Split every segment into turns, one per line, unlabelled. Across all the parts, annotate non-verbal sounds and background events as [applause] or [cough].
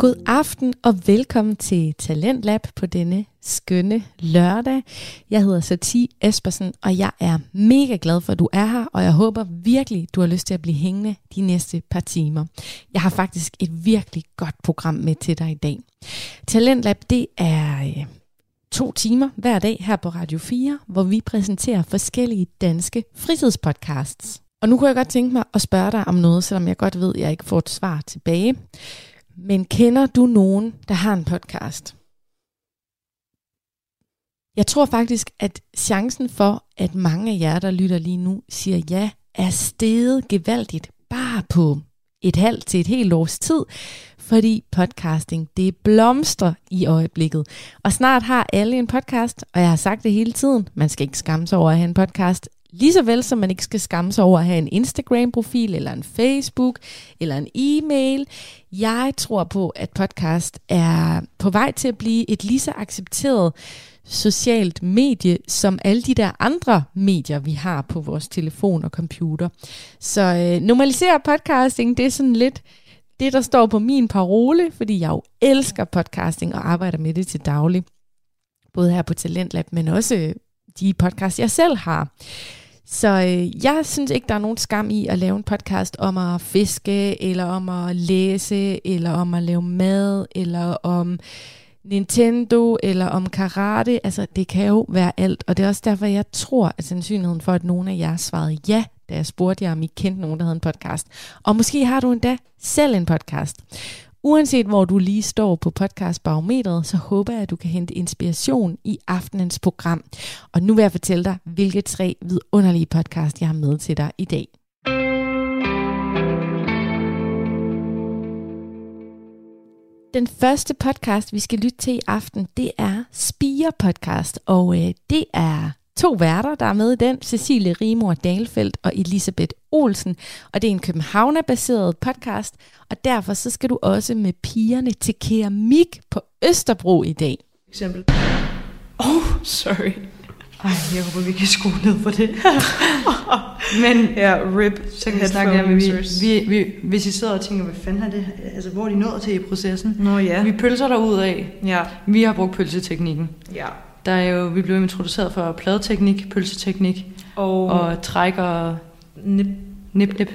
God aften og velkommen til Talentlab på denne skønne lørdag. Jeg hedder Satie Espersen, og jeg er mega glad for, at du er her, og jeg håber virkelig, du har lyst til at blive hængende de næste par timer. Jeg har faktisk et virkelig godt program med til dig i dag. Talentlab, det er øh, to timer hver dag her på Radio 4, hvor vi præsenterer forskellige danske fritidspodcasts. Og nu kunne jeg godt tænke mig at spørge dig om noget, selvom jeg godt ved, at jeg ikke får et svar tilbage. Men kender du nogen, der har en podcast? Jeg tror faktisk, at chancen for, at mange af jer, der lytter lige nu, siger ja, er steget gevaldigt bare på et halvt til et helt års tid, fordi podcasting, det blomstrer i øjeblikket. Og snart har alle en podcast, og jeg har sagt det hele tiden, man skal ikke skamme sig over at have en podcast, Lige så vel som man ikke skal skamme sig over at have en Instagram-profil, eller en Facebook, eller en e-mail. Jeg tror på, at podcast er på vej til at blive et lige så accepteret socialt medie, som alle de der andre medier, vi har på vores telefon og computer. Så øh, normalisere podcasting, det er sådan lidt det, der står på min parole, fordi jeg jo elsker podcasting og arbejder med det til daglig. Både her på Talentlab, men også øh, de podcasts, jeg selv har. Så øh, jeg synes ikke, der er nogen skam i at lave en podcast om at fiske, eller om at læse, eller om at lave mad, eller om Nintendo, eller om karate. Altså, det kan jo være alt. Og det er også derfor, jeg tror, at sandsynligheden for, at nogen af jer svarede ja, da jeg spurgte jer, om I kendte nogen, der havde en podcast. Og måske har du endda selv en podcast. Uanset hvor du lige står på podcastbarometret, så håber jeg, at du kan hente inspiration i aftenens program. Og nu vil jeg fortælle dig, hvilke tre vidunderlige podcast, jeg har med til dig i dag. Den første podcast, vi skal lytte til i aften, det er Spire Podcast, og øh, det er to værter, der er med i den, Cecilie Rimor Dalfeldt og Elisabeth Olsen, og det er en Københavner-baseret podcast, og derfor så skal du også med pigerne til keramik på Østerbro i dag.
Eksempel. Oh, sorry.
Ej, jeg håber, vi kan skrue ned på det. [laughs]
Men ja, rip.
Så kan jeg snakke om, vi, vi, vi, hvis I sidder og tænker, hvad fanden er det? Altså, hvor er de nået til i processen?
Nå ja.
Vi pølser der ud af.
Ja.
Vi har brugt pølseteknikken.
Ja.
Der er jo, vi blev introduceret for pladeteknik, pølseteknik
Og,
og trækker
nip.
nip, nip.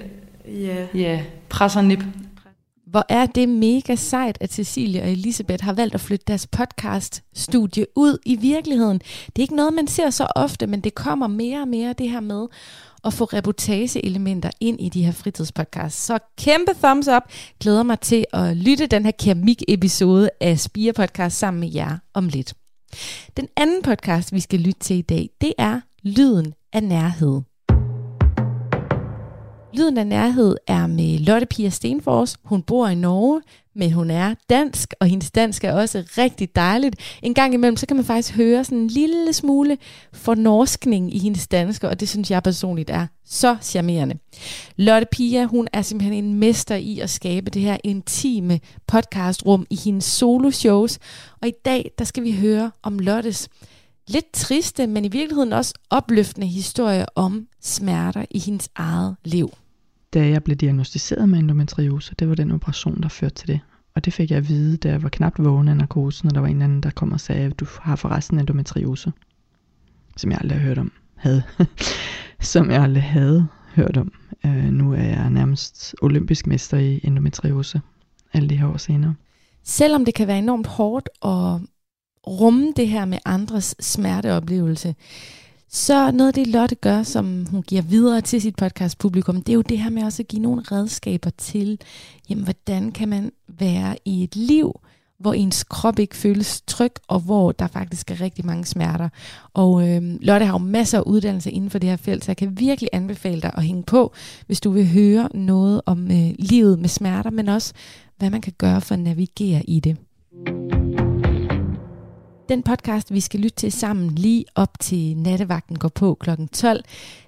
Ja.
Ja, presser nip.
Hvor er det mega sejt, at Cecilie og Elisabeth har valgt at flytte deres podcast-studie ud i virkeligheden. Det er ikke noget, man ser så ofte, men det kommer mere og mere det her med at få reportageelementer ind i de her fritidspodcasts. Så kæmpe thumbs up. Glæder mig til at lytte den her keramik-episode af Spire Podcast sammen med jer om lidt. Den anden podcast, vi skal lytte til i dag, det er Lyden af Nærhed. Lyden af Nærhed er med Lotte Pia Stenfors. Hun bor i Norge, men hun er dansk, og hendes dansk er også rigtig dejligt. En gang imellem, så kan man faktisk høre sådan en lille smule fornorskning i hendes danske, og det synes jeg personligt er så charmerende. Lotte Pia, hun er simpelthen en mester i at skabe det her intime podcastrum i hendes soloshows, og i dag, der skal vi høre om Lottes lidt triste, men i virkeligheden også opløftende historie om smerter i hendes eget liv
da jeg blev diagnostiseret med endometriose, det var den operation, der førte til det. Og det fik jeg at vide, da jeg var knap vågen af narkosen, og der var en eller anden, der kom og sagde, at du har forresten endometriose. Som jeg aldrig havde hørt om. Havde. [laughs] som jeg aldrig havde hørt om. Øh, nu er jeg nærmest olympisk mester i endometriose. Alle de her år senere.
Selvom det kan være enormt hårdt at rumme det her med andres smerteoplevelse, så noget af det Lotte gør, som hun giver videre til sit podcast publikum, det er jo det her med også at give nogle redskaber til, jamen, hvordan kan man være i et liv, hvor ens krop ikke føles tryg, og hvor der faktisk er rigtig mange smerter. Og øh, Lotte har jo masser af uddannelse inden for det her felt, så jeg kan virkelig anbefale dig at hænge på, hvis du vil høre noget om øh, livet med smerter, men også hvad man kan gøre for at navigere i det. Den podcast, vi skal lytte til sammen lige op til nattevagten går på kl. 12,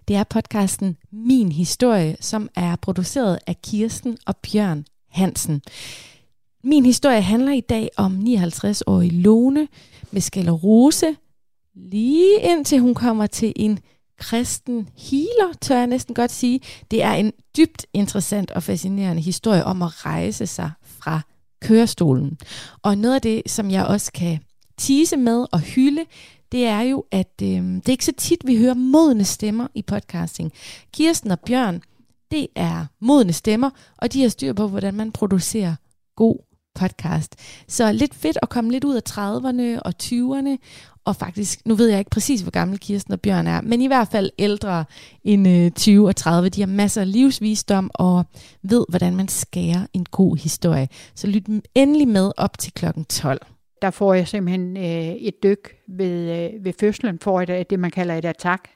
det er podcasten Min Historie, som er produceret af Kirsten og Bjørn Hansen. Min historie handler i dag om 59-årige Lone med sklerose, lige indtil hun kommer til en kristen healer, tør jeg næsten godt sige. Det er en dybt interessant og fascinerende historie om at rejse sig fra kørestolen. Og noget af det, som jeg også kan tease med og hylde, det er jo, at øh, det er ikke så tit, vi hører modne stemmer i podcasting. Kirsten og Bjørn, det er modne stemmer, og de har styr på, hvordan man producerer god podcast. Så lidt fedt at komme lidt ud af 30'erne og 20'erne, og faktisk, nu ved jeg ikke præcis, hvor gammel Kirsten og Bjørn er, men i hvert fald ældre end øh, 20 og 30. De har masser af livsvisdom og ved, hvordan man skærer en god historie. Så lyt endelig med op til klokken 12.
Der får jeg simpelthen øh, et dyk ved, øh, ved fødslen, for et, øh, det man kalder et attack.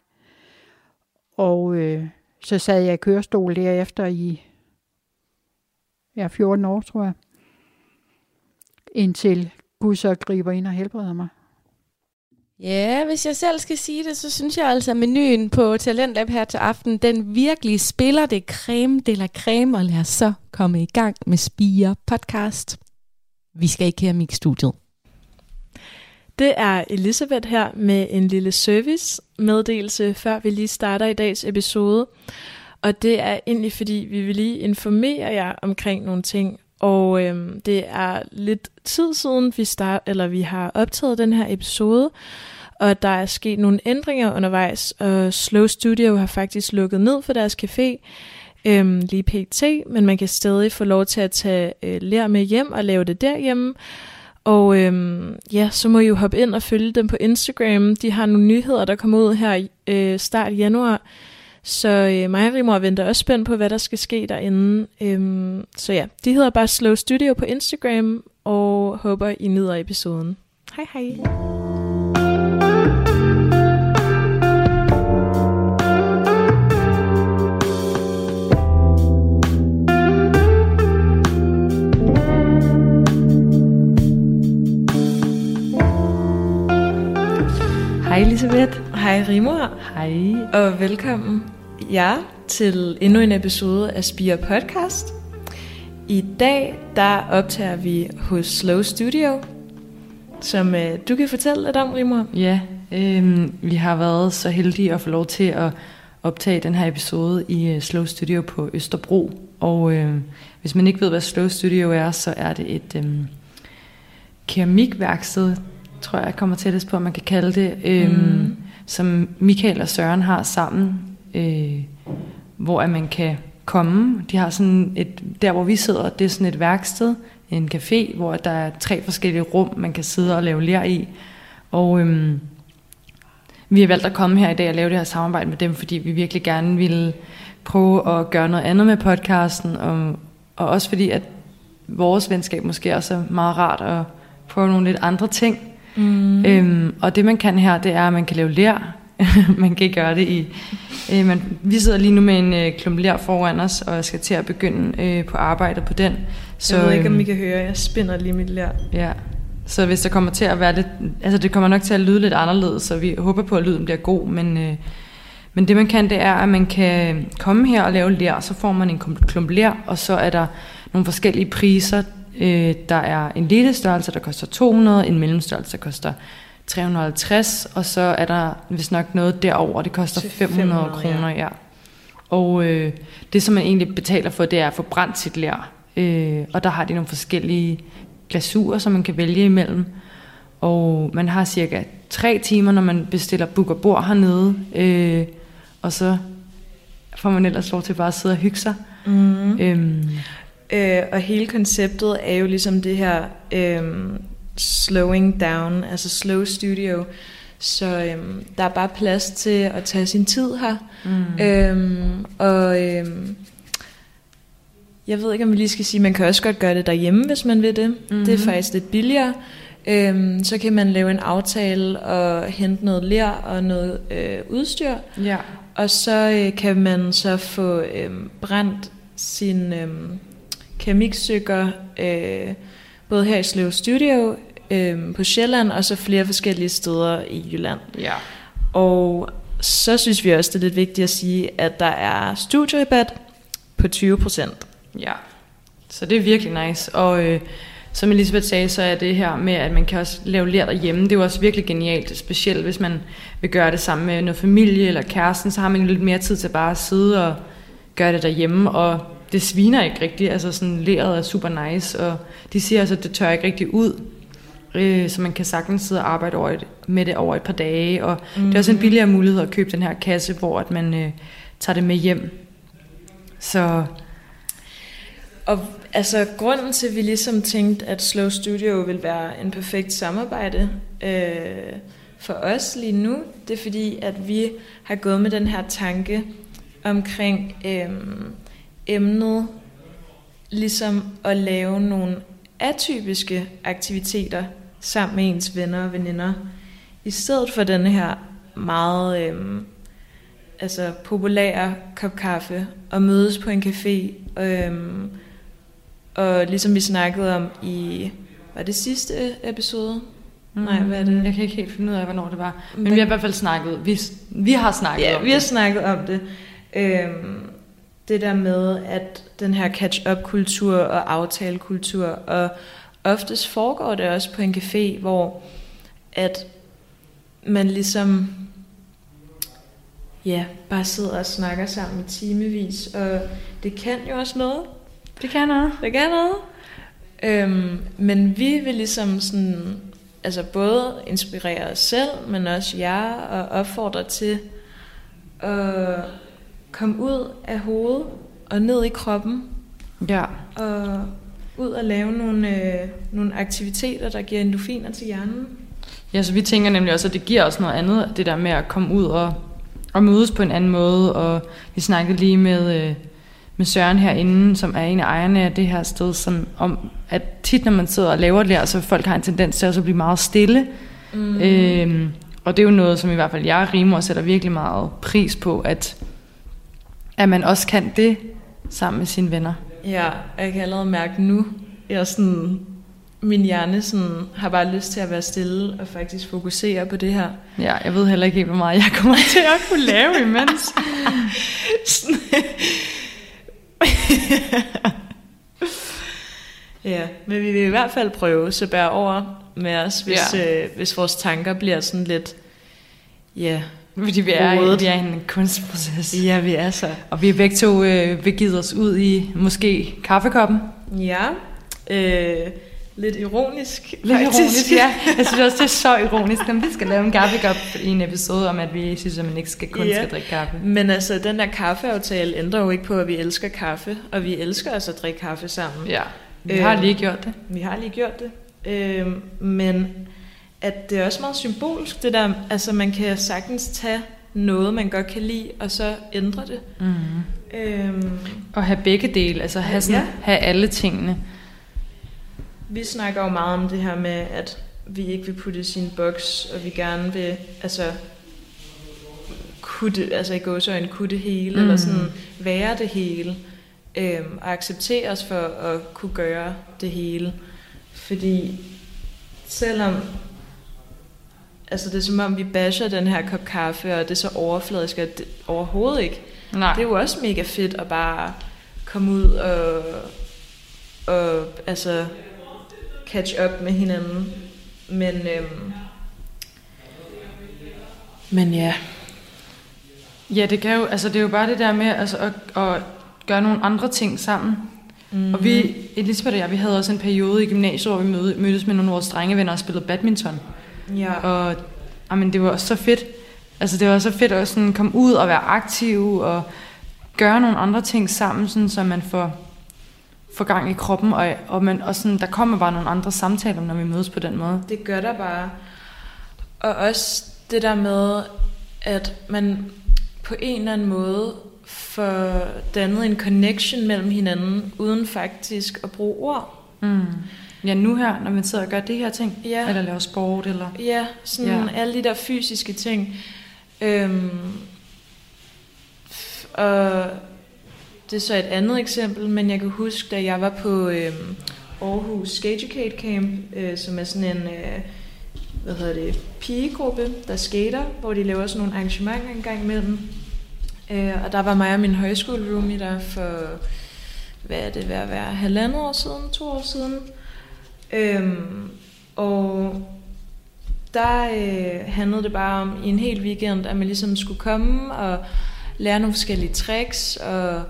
Og øh, så sad jeg i kørestol derefter i ja, 14 år, tror jeg. Indtil Gud så griber ind og helbreder mig.
Ja, hvis jeg selv skal sige det, så synes jeg altså, at menuen på Talentlab her til aften, den virkelig spiller det creme de la creme, og lad os så komme i gang med Spire podcast. Vi skal ikke her i studiet.
Det er Elisabeth her med en lille service meddelelse, før vi lige starter i dags episode. Og det er egentlig fordi, vi vil lige informere jer omkring nogle ting. Og øhm, det er lidt tid siden, vi, start, eller vi har optaget den her episode, og der er sket nogle ændringer undervejs, og Slow Studio har faktisk lukket ned for deres café, øhm, lige pt, men man kan stadig få lov til at tage øh, lær med hjem og lave det derhjemme. Og øhm, ja, så må I jo hoppe ind og følge dem på Instagram. De har nogle nyheder, der kommer ud her øh, start januar. Så øh, mig og Rimor venter også spændt på, hvad der skal ske derinde. Øhm, så ja, de hedder bare Slow Studio på Instagram, og håber I nyder episoden. Hej hej!
Hej Elisabeth.
Hej Rimor.
Hej.
Og velkommen jer til endnu en episode af Spire Podcast. I dag der optager vi hos Slow Studio, som øh, du kan fortælle lidt om, Rimor.
Ja, øh, vi har været så heldige at få lov til at optage den her episode i uh, Slow Studio på Østerbro. Og øh, hvis man ikke ved, hvad Slow Studio er, så er det et øh, keramikværksted, tror jeg kommer tættest på, at man kan kalde det, øhm, mm. som Michael og Søren har sammen, øh, hvor at man kan komme. De har sådan et, der hvor vi sidder, det er sådan et værksted, en café, hvor der er tre forskellige rum, man kan sidde og lave lær i. Og øhm, vi har valgt at komme her i dag og lave det her samarbejde med dem, fordi vi virkelig gerne ville prøve at gøre noget andet med podcasten, og, og også fordi, at vores venskab måske også er meget rart at prøve nogle lidt andre ting. Mm. Øhm, og det man kan her, det er, at man kan lave lær. [laughs] man kan gøre det i... Øh, man, vi sidder lige nu med en øh, klump lær foran os, og jeg skal til at begynde øh, på arbejdet på den.
Så, jeg ved ikke, om I kan høre, jeg spinder lige mit lær.
Ja, så hvis der kommer til at være lidt... Altså det kommer nok til at lyde lidt anderledes, så vi håber på, at lyden bliver god, men... Øh, men det man kan, det er, at man kan komme her og lave lær, så får man en klump lær, og så er der nogle forskellige priser Øh, der er en lille størrelse, der koster 200, en mellemstørrelse, der koster 350, og så er der hvis nok noget derover, det koster 500, 500 kroner, ja. ja. Og øh, det, som man egentlig betaler for, det er at få brændt sit lær. Øh, og der har de nogle forskellige glasurer, som man kan vælge imellem. Og man har cirka tre timer, når man bestiller booker bord hernede. Øh, og så får man ellers lov til bare at sidde og hygge sig. Mm. Øhm,
Øh, og hele konceptet er jo ligesom det her øh, slowing down, altså slow studio. Så øh, der er bare plads til at tage sin tid her. Mm. Øh, og øh, jeg ved ikke, om vi lige skal sige, man kan også godt gøre det derhjemme, hvis man vil det. Mm-hmm. Det er faktisk lidt billigere. Øhm, så kan man lave en aftale og hente noget ler og noget øh, udstyr. Ja. Og så øh, kan man så få øh, brændt sin... Øh, keramikstykker, øh, både her i Slev Studio øh, på Sjælland, og så flere forskellige steder i Jylland. Ja. Og så synes vi også, det er lidt vigtigt at sige, at der er studierabat på 20%.
Ja, så det er virkelig nice. Og øh, som Elisabeth sagde, så er det her med, at man kan også lave lær derhjemme, det er jo også virkelig genialt, specielt hvis man vil gøre det sammen med noget familie eller kæresten, så har man lidt mere tid til bare at sidde og gøre det derhjemme, og det sviner ikke rigtigt. Altså sådan leret er super nice, og de siger altså, at det tør ikke rigtig ud. Øh, så man kan sagtens sidde og arbejde over et, med det over et par dage. Og mm. det er også en billigere mulighed at købe den her kasse, hvor at man øh, tager det med hjem. Så
Og altså, grunden til, at vi ligesom tænkte, at Slow Studio vil være en perfekt samarbejde øh, for os lige nu, det er fordi, at vi har gået med den her tanke omkring øh, emnet, ligesom at lave nogle atypiske aktiviteter sammen med ens venner og veninder, i stedet for den her meget øh, altså populære kop kaffe og mødes på en café. Øh, og ligesom vi snakkede om i, var det sidste episode? Mm. Nej, hvad er det?
Jeg kan ikke helt finde ud af, hvornår det var. Men vi har i hvert fald snakket. Vi, vi har snakket
Ja,
om
vi har
det.
snakket om det. Øhm, det der med, at den her catch-up-kultur og aftalekultur, og oftest foregår det også på en café, hvor at man ligesom ja, bare sidder og snakker sammen i timevis, og det kan jo også noget.
Det kan noget.
Det kan noget. Øhm, men vi vil ligesom sådan, altså både inspirere os selv, men også jer, og opfordre til at komme ud af hovedet og ned i kroppen,
Ja.
og ud og lave nogle, øh, nogle aktiviteter, der giver endorfiner til hjernen.
Ja, så vi tænker nemlig også, at det giver os noget andet, det der med at komme ud og, og mødes på en anden måde. Og vi snakkede lige med, øh, med Søren herinde, som er en af ejerne af det her sted, som om, at tit når man sidder og laver det her, så folk har en tendens til også at blive meget stille. Mm. Øhm, og det er jo noget, som i hvert fald jeg og Rimor sætter virkelig meget pris på, at, at man også kan det sammen med sine venner.
Ja, og jeg kan allerede mærke nu, jeg sådan, min hjerne sådan, har bare lyst til at være stille og faktisk fokusere på det her.
Ja, jeg ved heller ikke helt, hvor meget jeg kommer [laughs] til at kunne lave imens.
Ja, men vi vil i hvert fald prøve, så bær over med os, hvis, ja. øh, hvis vores tanker bliver sådan lidt, ja,
Fordi vi er,
Rodet.
vi er i en kunstproces.
ja, vi er så.
Og vi er begge to øh, begivet os ud i måske kaffekoppen.
Ja, øh, lidt ironisk.
Lidt
faktisk.
ironisk, ja. [laughs] Jeg synes også, det er så ironisk, at vi skal lave en kaffekop i en episode om, at vi synes, at man ikke skal, kun
Ja.
skal drikke kaffe.
Men altså, den der kaffeaftale ændrer jo ikke på, at vi elsker kaffe, og vi elsker altså at drikke kaffe sammen.
Ja, vi
Øh.
har lige gjort det.
Vi har lige gjort det. Øh, men at det er også meget symbolsk, det der, altså man kan sagtens tage noget, man godt kan lide, og så ændre det.
Mm.
Øhm,
Og have begge dele, altså have, sådan,
Ja.
have alle tingene.
vi snakker jo meget om det her med, at vi ikke vil putte i en boks, og vi gerne vil, altså, kunne det, altså i gåsøjne kunne det hele, mm. eller sådan være det hele, øhm, og acceptere os for at kunne gøre det hele. Fordi selvom altså det er som om vi basher den her kop kaffe, og det er så overfladisk, at det overhovedet ikke.
Nej.
Det er jo også mega fedt at bare komme ud og, og altså catch up med hinanden. Men, øhm, men ja,
Ja, det kan jo, altså det er jo bare det der med altså, at, at gøre nogle andre ting sammen. Mm-hmm. Og vi, Elisabeth og jeg, vi havde også en periode i gymnasiet, hvor vi mødtes med nogle af vores drengevenner og spillede badminton.
Ja.
Og jamen, det var også så fedt. Altså det var så fedt at sådan komme ud og være aktiv og gøre nogle andre ting sammen, sådan, så man får, får gang i kroppen. Og, og, man, og sådan, der kommer bare nogle andre samtaler, når vi mødes på den måde.
Det gør der bare. Og også det der med, at man på en eller anden måde får dannet en connection mellem hinanden, uden faktisk at bruge ord.
Mm. Ja, nu her, når man sidder og gør det her ting,
Ja.
eller laver sport, eller...
Ja, sådan
Ja.
alle de der fysiske ting. Øhm, og det er så et andet eksempel, men jeg kan huske, da jeg var på øhm, Aarhus Skateducate Camp, øh, som er sådan en øh, hvad hedder det, pigegruppe, der skater, hvor de laver sådan nogle arrangementer en gang imellem. Øh, og der var mig og min højskoleroomie der for, hvad er det at være, halvandet år siden, to år siden. Øhm, og der øh, handlede det bare om i en hel weekend, at man ligesom skulle komme og lære nogle forskellige tricks og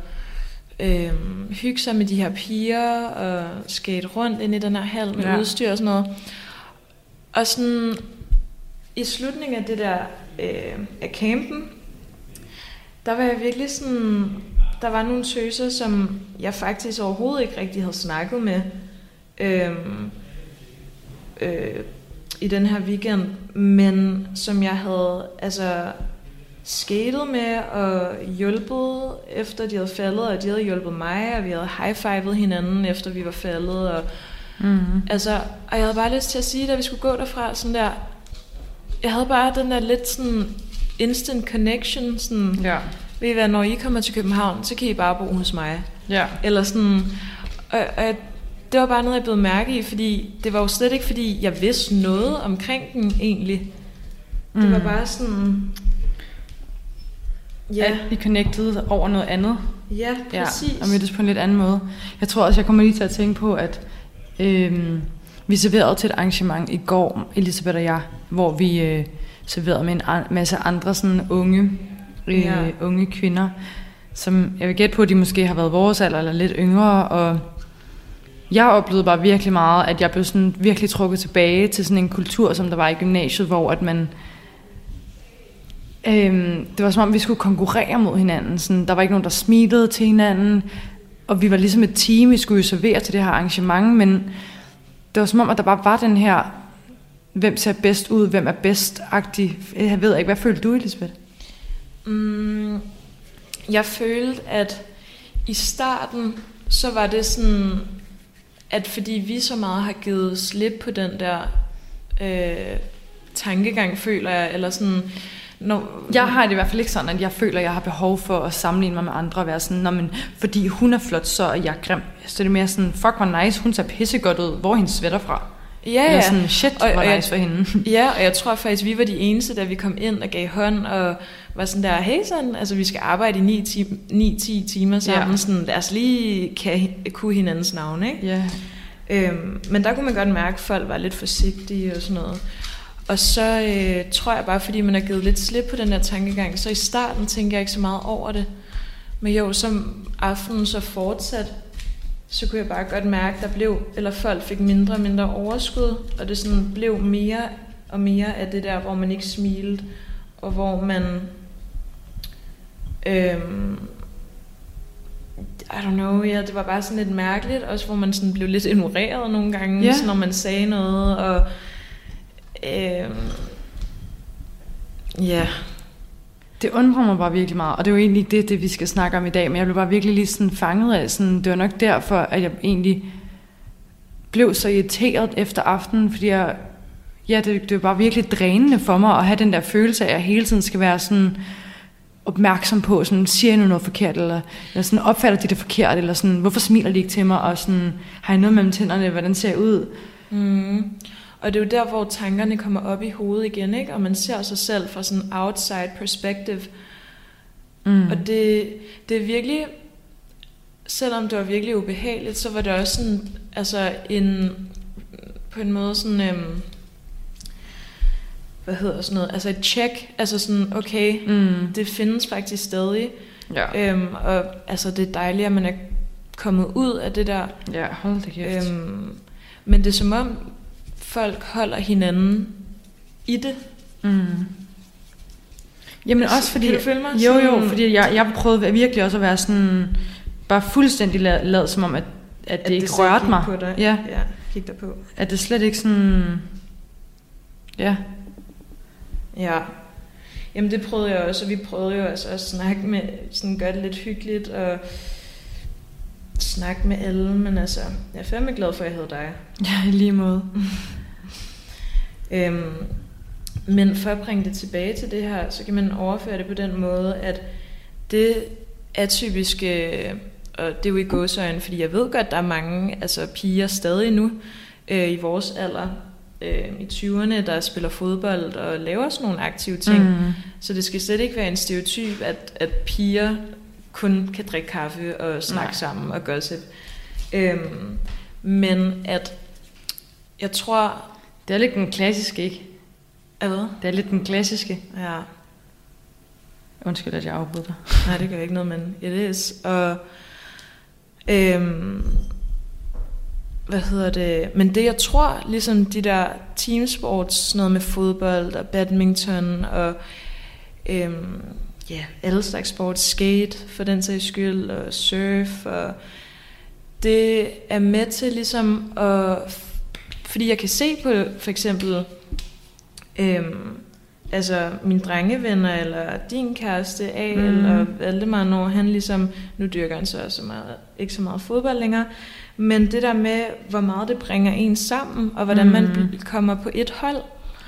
øh, hygge sig med de her piger og skate rundt ind i den her hal med
Ja.
udstyr og sådan noget. Og sådan i slutningen af det der øh, af campen, der var jeg virkelig sådan, der var nogle tøser, som jeg faktisk overhovedet ikke rigtig havde snakket med øh, øh, i den her weekend, men som jeg havde altså skatet med og hjulpet efter de havde faldet, og de havde hjulpet mig, og vi havde high-fivet hinanden efter vi var faldet, og
Mm-hmm.
Altså, og jeg havde bare lyst til at sige, da vi skulle gå derfra, sådan der, jeg havde bare den der lidt sådan instant connection, sådan,
Ja.
ved I hvad, når I kommer til København, så kan I bare bo hos mig.
Ja.
Eller sådan, og, og jeg- det var bare noget, jeg blev mærke i, fordi det var jo slet ikke, fordi jeg vidste noget omkring den egentlig. Det
Mm.
var bare sådan,
Ja. At vi connectede over noget andet.
ja, præcis.
Ja, og mødtes på en lidt anden måde. Jeg tror også, jeg kommer lige til at tænke på, at øhm, vi serverede til et arrangement i går, Elisabeth og jeg, hvor vi øh, serverede med en an- masse andre sådan unge, øh,
Ja.
unge kvinder, som jeg vil gætte på, at de måske har været vores alder eller lidt yngre, og jeg oplevede bare virkelig meget, at jeg blev sådan virkelig trukket tilbage til sådan en kultur, som der var i gymnasiet, hvor at man Øhm, det var som om, vi skulle konkurrere mod hinanden. Sådan, der var ikke nogen, der smilede til hinanden. Og vi var ligesom et team, vi skulle jo servere til det her arrangement. Men det var som om, at der bare var den her, hvem ser bedst ud, hvem er bedst-agtig. Jeg ved ikke, hvad følte du, Elisabeth?
Mm, jeg følte, at i starten, så var det sådan, at fordi vi så meget har givet slip på den der øh, tankegang, føler jeg, eller sådan, No,
Jeg har det i hvert fald ikke sådan, at jeg føler, at jeg har behov for at sammenligne mig med andre og være sådan, Nå, men fordi hun er flot, så er jeg grim. Så det er mere sådan, fuck hvor nice, hun ser pissegodt ud. Hvor er hendes sweater fra?
Ja,
Eller
ja.
sådan, shit,
Og-
hvor
og jeg-
nice for hende. [laughs]
Ja, og jeg tror faktisk, vi var de eneste, da vi kom ind og gav hånd, og var sådan der, hey sådan, altså vi skal arbejde i 9-10 timer sammen,
Ja.
sådan, lad os lige kan, kunne hinandens navne, ikke?
Ja.
Øhm, men der kunne man godt mærke, at folk var lidt forsigtige og sådan noget. Og så øh, tror jeg bare, fordi man har givet lidt slip på den der tankegang, så i starten tænkte jeg ikke så meget over det. Men jo, som aftenen så fortsat, så kunne jeg bare godt mærke, der blev, eller folk fik mindre og mindre overskud, og det sådan blev mere og mere af det der, hvor man ikke smilede, og hvor man øhm, I don't know, ja, det var bare sådan lidt mærkeligt, også hvor man sådan blev lidt ignoreret nogle gange,
ja.
når man sagde noget, og øhm, ja,
det undrer mig bare virkelig meget, og det er jo egentlig ikke det, det vi skal snakke om i dag, men jeg blev bare virkelig lige sådan fanget af, sådan, det var nok derfor, at jeg egentlig blev så irriteret efter aftenen, fordi jeg, ja, det, det var bare virkelig drænende for mig at have den der følelse af, at jeg hele tiden skal være sådan opmærksom på, sådan, siger jeg nu noget forkert, eller, eller sådan, opfatter de det forkert, eller sådan, hvorfor smiler de ikke til mig, og sådan, har jeg noget mellem tænderne, hvordan ser jeg ud?
Mm. Og det er jo der, hvor tankerne kommer op i hovedet igen, ikke? og man ser sig selv fra sådan en outside perspective.
Mm.
Og det, det er virkelig, selvom det var virkelig ubehageligt, så var det også sådan, altså en, på en måde sådan, øhm, hvad hedder sådan noget, altså et check, altså sådan, okay,
mm.
det findes faktisk stadig,
Ja.
øhm, og altså det er dejligt, at man er kommet ud af det der,
ja, hold da kæft.
øhm, men det er som om, folk holder hinanden i det.
Mm. Jamen også fordi...
kan du følge mig?
Jo, jo, fordi jeg, jeg prøvede virkelig også at være sådan... Bare fuldstændig lad, lad som om, at, at det
At
ikke
så
rørte mig.
På dig.
Ja.
ja, kig der på.
At det slet ikke sådan... Ja.
Ja. Jamen det prøvede jeg også, og vi prøvede jo altså at snakke med, sådan gøre det lidt hyggeligt, og snakke med alle, men altså, jeg er fandme glad for, at jeg havde dig. [laughs]
Ja, i lige måde. [laughs]
Øhm, men for at bringe det tilbage til det her, så kan man overføre det på den måde, at det atypiske, og det er jo i gåsøjne, fordi jeg ved godt, der er mange altså piger stadig nu øh, i vores alder, øh, i 20'erne, der spiller fodbold og laver sådan nogle aktive ting.
Mm.
Så det skal slet ikke være en stereotyp, at, at piger kun kan drikke kaffe og snakke
Nej.
Sammen og gossip. Øhm, men at jeg tror...
Det er lidt den klassiske, ikke?
At hvad?
Det er lidt den klassiske.
Ja,
Undskyld, at jeg afbryder dig.
nej, det gør ikke noget, men it is. Og Øhm, hvad hedder det? Men det jeg tror, ligesom de der teamsports, sådan noget med fodbold og badminton og øhm, ja, alle slags sport, skate for den sags skyld, og surf, og det er med til ligesom at, fordi jeg kan se på for eksempel, øhm, altså mine drengevenner, eller din kæreste A, mm. eller Valdemar, når han ligesom, nu dyrker han så så meget, ikke så meget fodbold længere, men det der med, hvor meget det bringer en sammen, og hvordan mm. man kommer på et hold,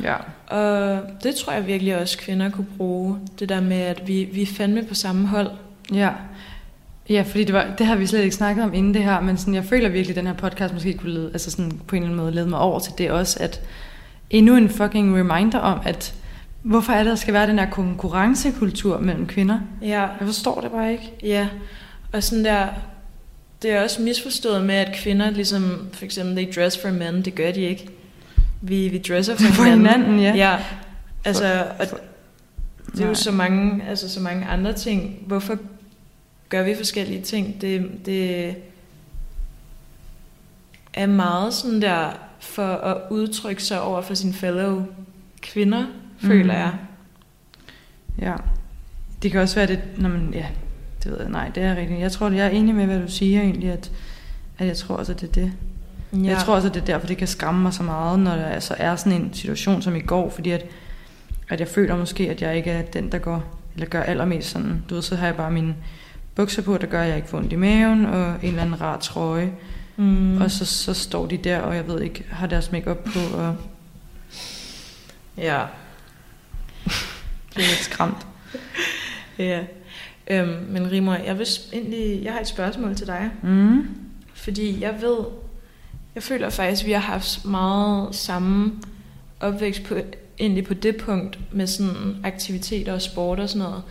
Ja.
og det tror jeg virkelig også kvinder kunne bruge, det der med, at vi, vi er fandme på samme hold.
Ja. Ja, fordi det, var, det har vi slet ikke snakket om inden det her, men sådan, jeg føler virkelig, at den her podcast måske kunne lede, altså sådan, på en eller anden måde lede mig over til det også, at endnu en fucking reminder om, at hvorfor er der skal være den her konkurrencekultur mellem kvinder?
Ja,
Jeg forstår det bare ikke.
ja. Og sådan der, det er også misforstået med, at kvinder ligesom, for eksempel, they dress for men, det gør de ikke. Vi, vi dresser for, [laughs]
For hinanden, ja.
Ja, altså, og
for-
det er jo så mange, altså så mange andre ting. Hvorfor gør vi forskellige ting? Det, det er meget sådan der for at udtrykke sig over for sine fellow kvinder, føler
Mhm.
jeg.
Ja. Det kan også være det, når man, ja, det ved jeg, nej, det er rigtigt. Jeg tror, jeg er enig med, hvad du siger egentlig, at, at jeg tror også, at det er det. Ja. Jeg tror også, at det er derfor, det kan skræmme mig så meget, når der altså er sådan en situation som i går, fordi at, at jeg føler måske, at jeg ikke er den, der går, eller gør allermest sådan, du ved, så har jeg bare mine bukser på, der gør, at jeg ikke får ondt i maven, og en eller anden rar trøje,
mm.
og så, så står de der, og jeg ved ikke, har deres makeup på, og
ja.
bliver lidt skræmt. [laughs]
ja. Øhm, men Rimor, jeg, vil egentlig, jeg har et spørgsmål til dig.
Mm.
Fordi jeg ved, jeg føler faktisk, at vi har haft meget samme opvækst på, egentlig på det punkt med sådan aktiviteter og sport og sådan noget.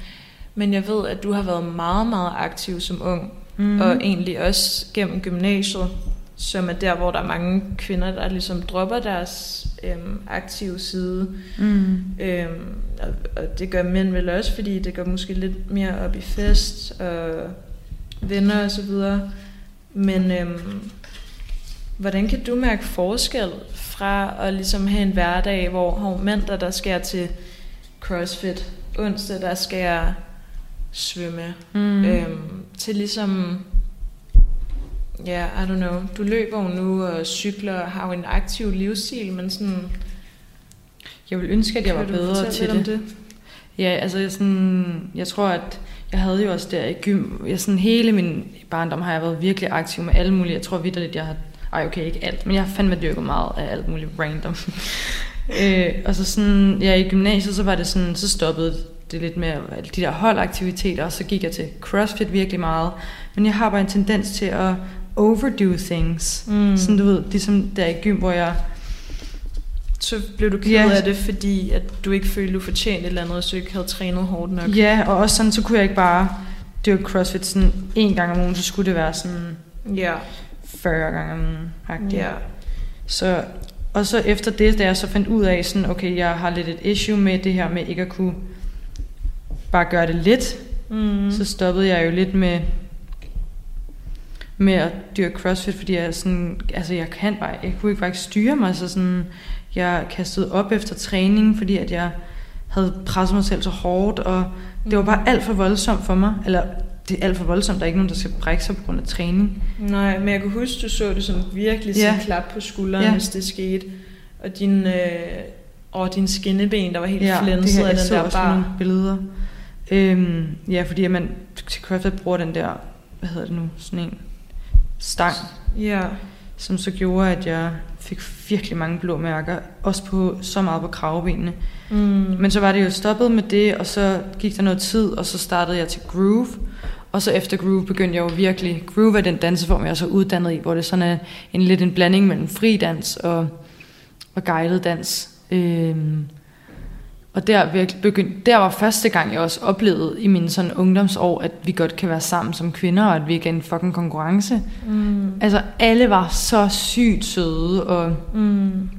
Men jeg ved, at du har været meget, meget aktiv som ung. Mm. Og egentlig også gennem gymnasiet, som er der, hvor der er mange kvinder, der ligesom dropper deres øhm, aktive side.
Mm.
Øhm, og, og det gør mænd vel også, fordi det går måske lidt mere op i fest og venner og så videre. Men øhm, hvordan kan du mærke forskel fra at ligesom have en hverdag, hvor hov, mandag der skal jeg til CrossFit, onsdag der skal jeg svømme,
Mm.
øhm, til ligesom, ja, yeah, I don't know, du løber jo nu og cykler og har jo en aktiv livsstil, men sådan,
Jeg vil ønske, at jeg var bedre til det.
det?
Ja, altså jeg, sådan, jeg tror, at jeg havde jo også der i gym, jeg sådan hele min barndom har jeg været virkelig aktiv med alle mulige, jeg tror vidderligt, jeg har, ej okay, ikke alt, men jeg har fandme dyrket meget af alt muligt random. [laughs] øh, og så sådan, ja, i gymnasiet, så var det sådan, så stoppede det lidt med de der holdaktiviteter, og så gik jeg til CrossFit virkelig meget. Men jeg har bare en tendens til at overdo things.
Mm.
Sådan du ved, ligesom der i gym, hvor jeg
Så blev du ked
Ja.
af det, fordi at du ikke følte, du fortjente et eller andet, og så ikke havde trænet hårdt nok.
Ja, og også sådan, så kunne jeg ikke bare dyrke CrossFit sådan en gang om ugen, så skulle det være sådan
Ja.
40 gange om ugen. agtigt.
ja.
Så, og så efter det, da jeg så fandt ud af, sådan, okay, jeg har lidt et issue med det her med ikke at kunne bare gøre det lidt,
Mm.
mm. så stoppede jeg jo lidt med med at dyrke CrossFit, fordi jeg sådan, altså jeg kan bare, jeg kunne ikke faktisk styre mig, så sådan, jeg kastede op efter træning, fordi at jeg havde presset mig selv så hårdt, og det var bare alt for voldsomt for mig, eller det er alt for voldsomt, der er ikke nogen, der skal brække sig på grund af træning.
Nej, men jeg kan huske, du så det som virkelig
Ja.
sådan klap på skulderen,
Ja.
hvis det skete. Og din, øh, og din skinneben, der var helt ja, flænset af den der
også
bar.
nogle billeder. Øhm, ja, fordi man til CrossFit bruger den der, hvad hedder det nu, sådan en stang,
Ja.
som så gjorde, at jeg fik virkelig mange blå mærker, også på så meget på kravbenene.
Mm.
Men så var det jo stoppet med det, og så gik der noget tid, og så startede jeg til groove. Og så efter groove begyndte jeg jo virkelig... Groove er den danseform, jeg er så uddannet i, hvor det sådan er en lidt en blanding mellem fridans og, og guided dans. Øhm, og der, virkelig begyndte, der var første gang, jeg også oplevede i mine sådan ungdomsår, at vi godt kan være sammen som kvinder, og at vi ikke er en fucking konkurrence.
Mm.
Altså, alle var så sygt søde, og
Mm.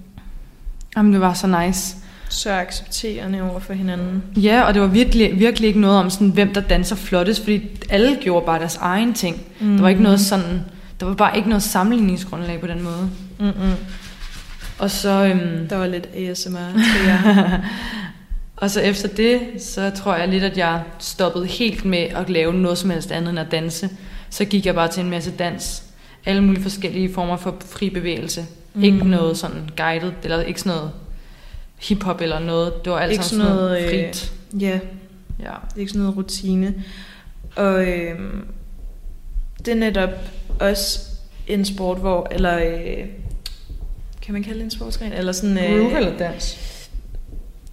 jamen, det var så nice.
så accepterende over for hinanden.
Ja, og det var virkelig, virkelig ikke noget om, sådan, hvem der danser flottest, fordi alle gjorde bare deres egen ting. Mm. Der var ikke noget sådan, der var bare ikke noget sammenligningsgrundlag på den måde.
Mm-mm.
Og så, øhm,
Der var lidt ASMR til jer. [laughs]
og så efter det, så tror jeg lidt, at jeg stoppede helt med at lave noget som helst andet end at danse. Så gik jeg bare til en masse dans. Alle mulige forskellige former for fri bevægelse. Mm. Ikke noget sådan guided, eller ikke sådan noget hiphop eller noget. Det var alt
Ikke
sådan noget,
noget, øh,
frit.
ja,
Ja.
er ikke sådan noget rutine. Og øhm, det er netop også en sport, hvor, eller øh, kan man kalde det en sportsgren? Eller sådan, øh,
dans?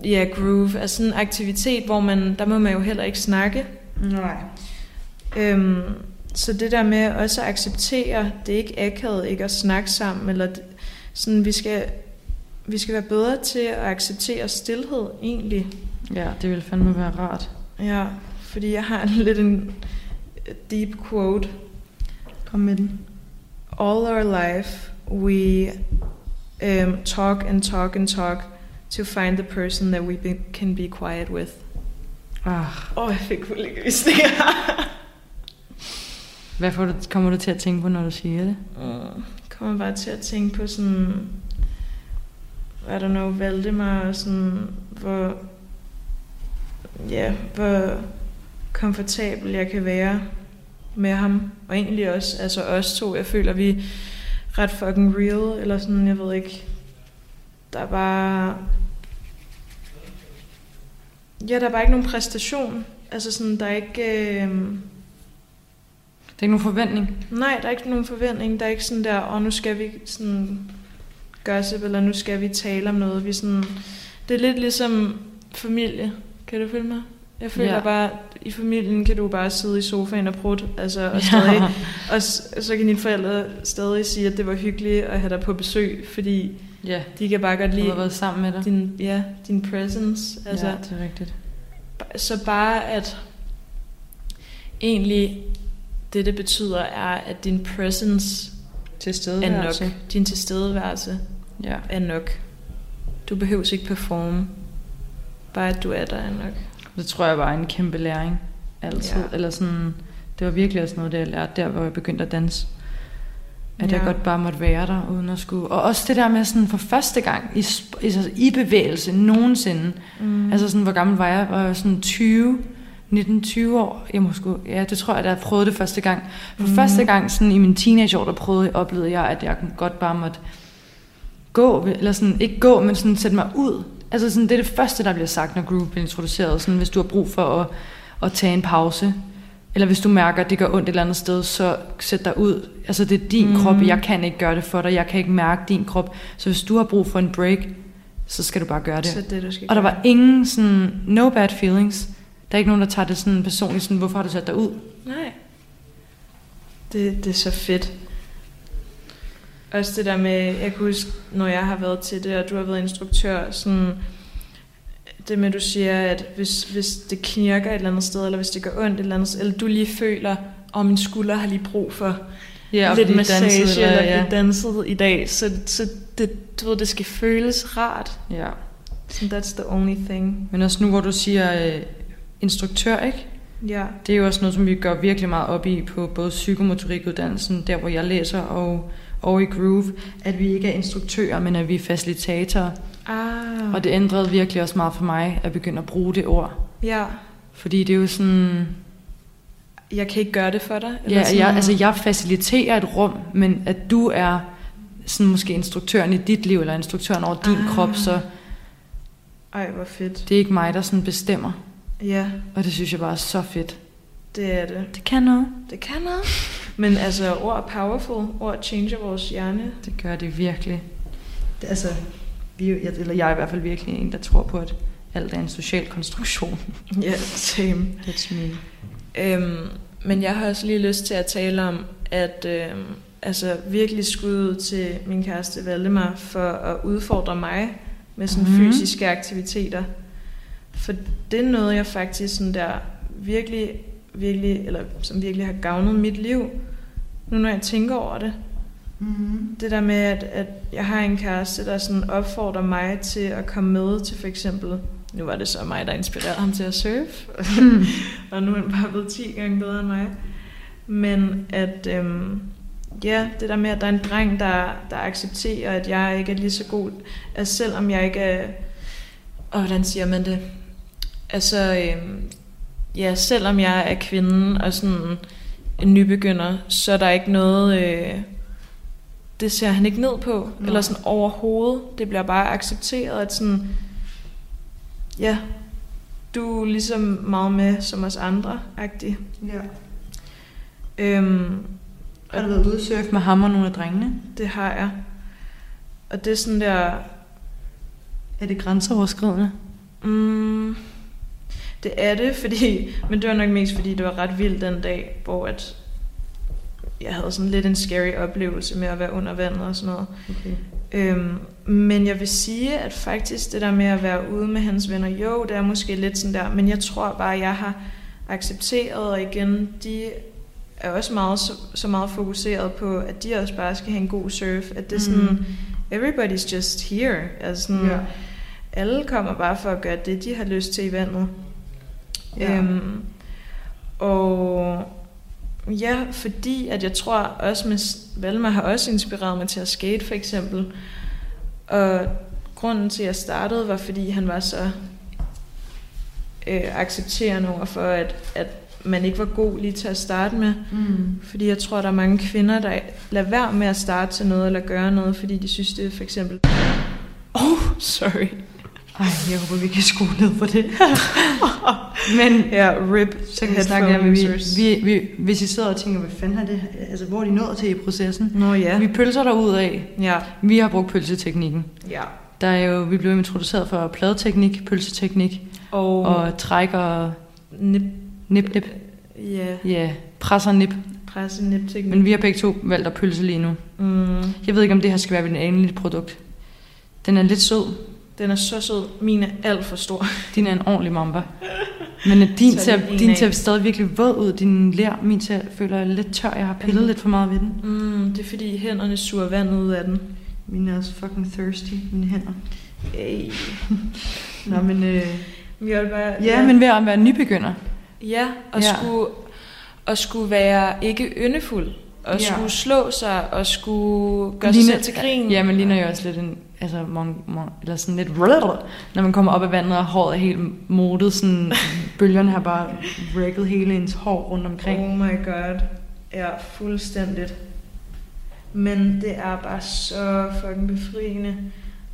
Ja, groove. Altså sådan en aktivitet, hvor man, der må man jo heller ikke snakke.
Nej.
Øhm, så det der med også at acceptere, det er ikke akavet ikke at snakke sammen, eller sådan, vi skal, vi skal være bedre til at acceptere stillhed egentlig.
Ja, det ville fandme være rart.
Ja, fordi jeg har [laughs] lidt en deep quote.
Kom med den.
All our life we um, talk and talk and talk to find the person that we be, can be quiet with.
Ah,
Åh, oh, jeg fik kuldegysninger. [laughs]
hvad får du, kommer du til at tænke på, når du siger det?
Mm, kommer bare til at tænke på sådan, I don't know, Valdemar og sådan, hvor, ja, hvor komfortabel jeg kan være med ham. Og egentlig også, altså os to, jeg føler, vi ret fucking real, eller sådan, jeg ved ikke. Der er bare... Ja, der er bare ikke nogen præstation. Altså sådan, der er ikke... Øh...
Det er ikke nogen forventning.
Nej, der er ikke nogen forventning. Der er ikke sådan der, og nu skal vi sådan gossip, eller nu skal vi tale om noget. Vi sådan, det er lidt ligesom familie. Kan du følge mig? Jeg føler
Ja.
ja. bare, i familien kan du bare sidde i sofaen og prutte, altså, og, stadig, [laughs] og så kan dine forældre stadig sige, at det var hyggeligt at have dig på besøg, fordi
Ja,
de kan bare godt
du
lide
har været sammen med dig.
din, ja, din presence. Altså,
ja, det er rigtigt.
så bare at egentlig det, det betyder, er, at din presence
Til
er nok. Din tilstedeværelse
Ja.
er nok. Du behøver ikke performe. Bare at du er der er nok.
Det tror jeg var en kæmpe læring. Altid.
Ja.
Eller sådan, det var virkelig også noget, det jeg lærte der, hvor jeg begyndte at danse. At ja. jeg godt bare måtte være der, uden at skulle... Og også det der med sådan for første gang i, altså, i bevægelse nogensinde.
Mm.
Altså sådan, hvor gammel var jeg? Var jeg sådan 20, 19-20 år? Jeg må sgu, ja, det tror jeg, da jeg prøvede det første gang. For mm. første gang sådan, i min teenageår, der prøvede, oplevede jeg, at jeg godt bare måtte gå, eller sådan, ikke gå, men sådan sætte mig ud. Altså sådan, det er det første, der bliver sagt, når groove bliver introduceret. Sådan, hvis du har brug for at, at tage en pause, eller hvis du mærker, at det gør ondt et eller andet sted, så sæt dig ud. Altså det er din mm. krop, jeg kan ikke gøre det for dig, jeg kan ikke mærke din krop. Så hvis du har brug for en break, så skal du bare gøre det.
Så det, du skal
Og der var ingen sådan, no bad feelings. Der er ikke nogen, der tager det sådan personligt, sådan, hvorfor har du sat dig ud?
Nej. Det, det er så fedt. Også det der med, jeg kan huske, når jeg har været til det, og du har været instruktør, sådan, det med, at du siger, at hvis, hvis det knirker et eller andet sted, eller hvis det gør ondt et eller andet sted, eller du lige føler, og min skulder har lige brug for
Ja,
lidt massage,
danset,
eller
ja.
ja. danset i dag, så, så det, du ved, det skal føles rart.
ja.
So that's the only thing.
Men også nu, hvor du siger øh, instruktør, ikke?
Ja.
Det er jo også noget, som vi gør virkelig meget op i på både psykomotorikuddannelsen, der hvor jeg læser, og, og i Groove, at vi ikke er instruktører, men at vi er facilitatorer.
Ah.
Og det ændrede virkelig også meget for mig, at begynde at bruge det ord.
Ja.
Fordi det er jo sådan...
Jeg kan ikke gøre det for dig.
Ja,
sådan,
jeg, altså jeg faciliterer et rum, men at du er sådan måske instruktøren i dit liv, eller instruktøren over din
Ah.
krop, så
Ej, hvor fedt.
det er ikke mig, der sådan bestemmer.
Ja,
Og det synes jeg bare er så fedt.
det er det.
Det kan noget.
Det kan noget. Men altså, ord er powerful. Ord changer vores hjerne.
Det gør det virkelig. Det, altså, vi, er eller jeg er i hvert fald virkelig en, der tror på, at alt er en social konstruktion. [laughs]
Ja, same.
That's me.
Øhm, men jeg har også lige lyst til at tale om, at øhm, altså virkelig skud ud til min kæreste Valdemar for at udfordre mig med sådan mm-hmm. fysiske aktiviteter. For det er noget, jeg faktisk sådan der virkelig, virkelig, eller som virkelig har gavnet mit liv, nu når jeg tænker over det. Mm-hmm. Det der med, at, at jeg har en kæreste, der sådan opfordrer mig til at komme med til for eksempel, nu var det så mig, der inspirerede ham til at surfe, [laughs] [laughs] og nu er han bare blevet 10 gange bedre end mig. Men at, øhm, ja, det der med, at der er en dreng, der, der accepterer, at jeg ikke er lige så god, at selvom jeg ikke er, og hvordan siger man det? Altså, øhm, ja, selvom jeg er kvinden og sådan en nybegynder, så er der ikke noget, øh, det ser han ikke ned på, Nej. eller sådan overhovedet. Det bliver bare accepteret, at sådan, ja, du er ligesom meget med som os andre, agtig.
Ja. Øhm, har du været ude surfe med ham og nogle af drengene?
Det har jeg. Og det er sådan der...
Er det grænseoverskridende?
Mm, det er det, fordi, men det var nok mest fordi, det var ret vildt den dag, hvor at jeg havde sådan lidt en scary oplevelse med at være under vandet og sådan noget. Okay. Øhm, men jeg vil sige, at faktisk det der med at være ude med hans venner, jo, det er måske lidt sådan der, men jeg tror bare, at jeg har accepteret, og igen, de er også meget, så, så meget fokuseret på, at de også bare skal have en god surf, at det er sådan, mm. everybody's just here. Altså sådan, ja. alle kommer bare for at gøre det, de har lyst til i vandet. Ja. Øhm, og ja, fordi at jeg tror også med Valma har også inspireret mig til at skate for eksempel. Og grunden til at jeg startede var fordi han var så øh, accepterende over for at, at man ikke var god lige til at starte med. Mm. Fordi jeg tror, der er mange kvinder, der lader være med at starte til noget eller gøre noget, fordi de synes, det er for eksempel... Oh, sorry.
Ej, jeg håber, vi kan skrue ned på det. [laughs] Men
ja, rip
så kan vi snakke om, vi, vi, vi, hvis I sidder og tænker, hvad fanden er det, altså hvor er de nået til i processen?
Nå ja.
Vi pølser der ud af.
Ja.
Vi har brugt pølseteknikken.
Ja.
Der er jo, vi blev introduceret for pladeteknik, pølseteknik, og, og træk og
nip,
nip, nip.
Ja.
Ja, pres og nip.
Pres og nip teknik.
Men vi har begge to valgt at pølse lige nu. Mm. Jeg ved ikke, om det her skal være et endeligt produkt. Den er lidt sød.
Den er så sød. Min er alt for stor. [laughs]
Din er en ordentlig mamba. Men din ser, din ser stadig virkelig våd ud. Din lær, min ser, føler jeg lidt tør. Jeg har pillet mm. lidt for meget ved den.
Mm, det er fordi hænderne suger vand ud af den.
Mine er også fucking thirsty, mine hænder.
Hey.
Nå, men... Øh,
jeg bare,
ja, ja, men ved at være nybegynder.
Ja, og, ja. Skulle, og skulle være ikke yndefuld. Og ja. skulle slå sig, og skulle gøre ligner, sig selv til grin.
Ja, men ligner jo også lidt en, altså, mon, mon, eller sådan lidt, når man kommer op af vandet, og håret er helt modet, sådan, bølgerne har bare wrecket hele ens hår rundt omkring.
Oh my god. Ja, fuldstændigt. Men det er bare så fucking befriende.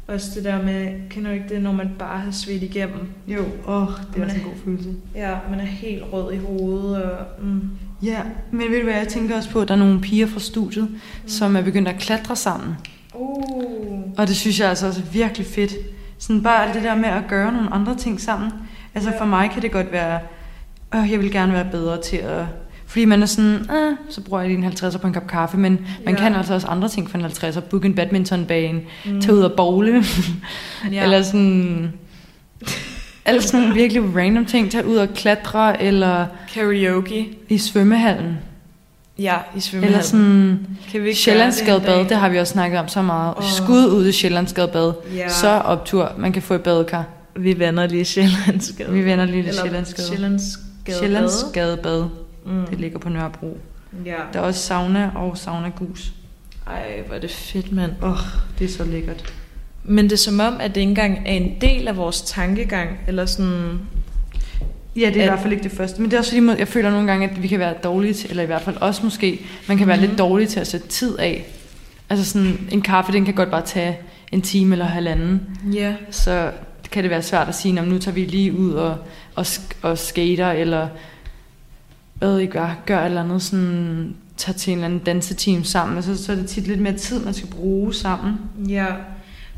Også det der med, kender du ikke det, når man bare har svedt igennem?
Jo, åh, oh, det er også en god følelse.
Ja, man er helt rød i hovedet. Og, mm.
Ja, men ved du hvad, jeg tænker også på, at der er nogle piger fra studiet, mm. som er begyndt at klatre sammen.
Uh.
Og det synes jeg altså også er virkelig fedt. Sådan bare det der med at gøre nogle andre ting sammen. Altså ja. for mig kan det godt være, øh, jeg vil gerne være bedre til at... Fordi man er sådan, øh, så bruger jeg lige en 50'er på en kop kaffe, men man ja. kan altså også andre ting for en 50'er. Booke en badmintonbane, mm. tage ud og bowle, [laughs] ja. eller sådan... Alle sådan nogle virkelig random ting. Tage ud og klatre, eller...
Karaoke.
I svømmehallen.
Ja, i svømmehallen.
Eller sådan kan vi Sjællandsgadebad, det, det har vi også snakket om så meget. Oh. Skud ud i Sjællandsgadebad. Ja. Så optur, man kan få et badekar.
Vi vender lige Sjællandsgade.
Vi vender lige
Sjællandsgade. Sjællandsgadebad.
Sjællandsgadebad. Mm. Det ligger på Nørrebro.
Ja.
Der er også sauna og sauna gus.
Ej, hvor er det fedt, mand.
Åh, oh, det er så lækkert.
Men det er som om, at det ikke engang er en del af vores tankegang, eller sådan...
Ja, det er at, i hvert fald ikke det første. Men det er også fordi, jeg føler nogle gange, at vi kan være dårlige til, eller i hvert fald også måske, man kan være mm-hmm. lidt dårlig til at sætte tid af. Altså sådan, en kaffe, den kan godt bare tage en time eller halvanden.
Ja. Yeah.
Så kan det være svært at sige, nu tager vi lige ud og, og, og skater, eller hvad I gør, gør et eller andet sådan, tager til en eller anden danseteam sammen. Altså, så er det tit lidt mere tid, man skal bruge sammen.
Ja,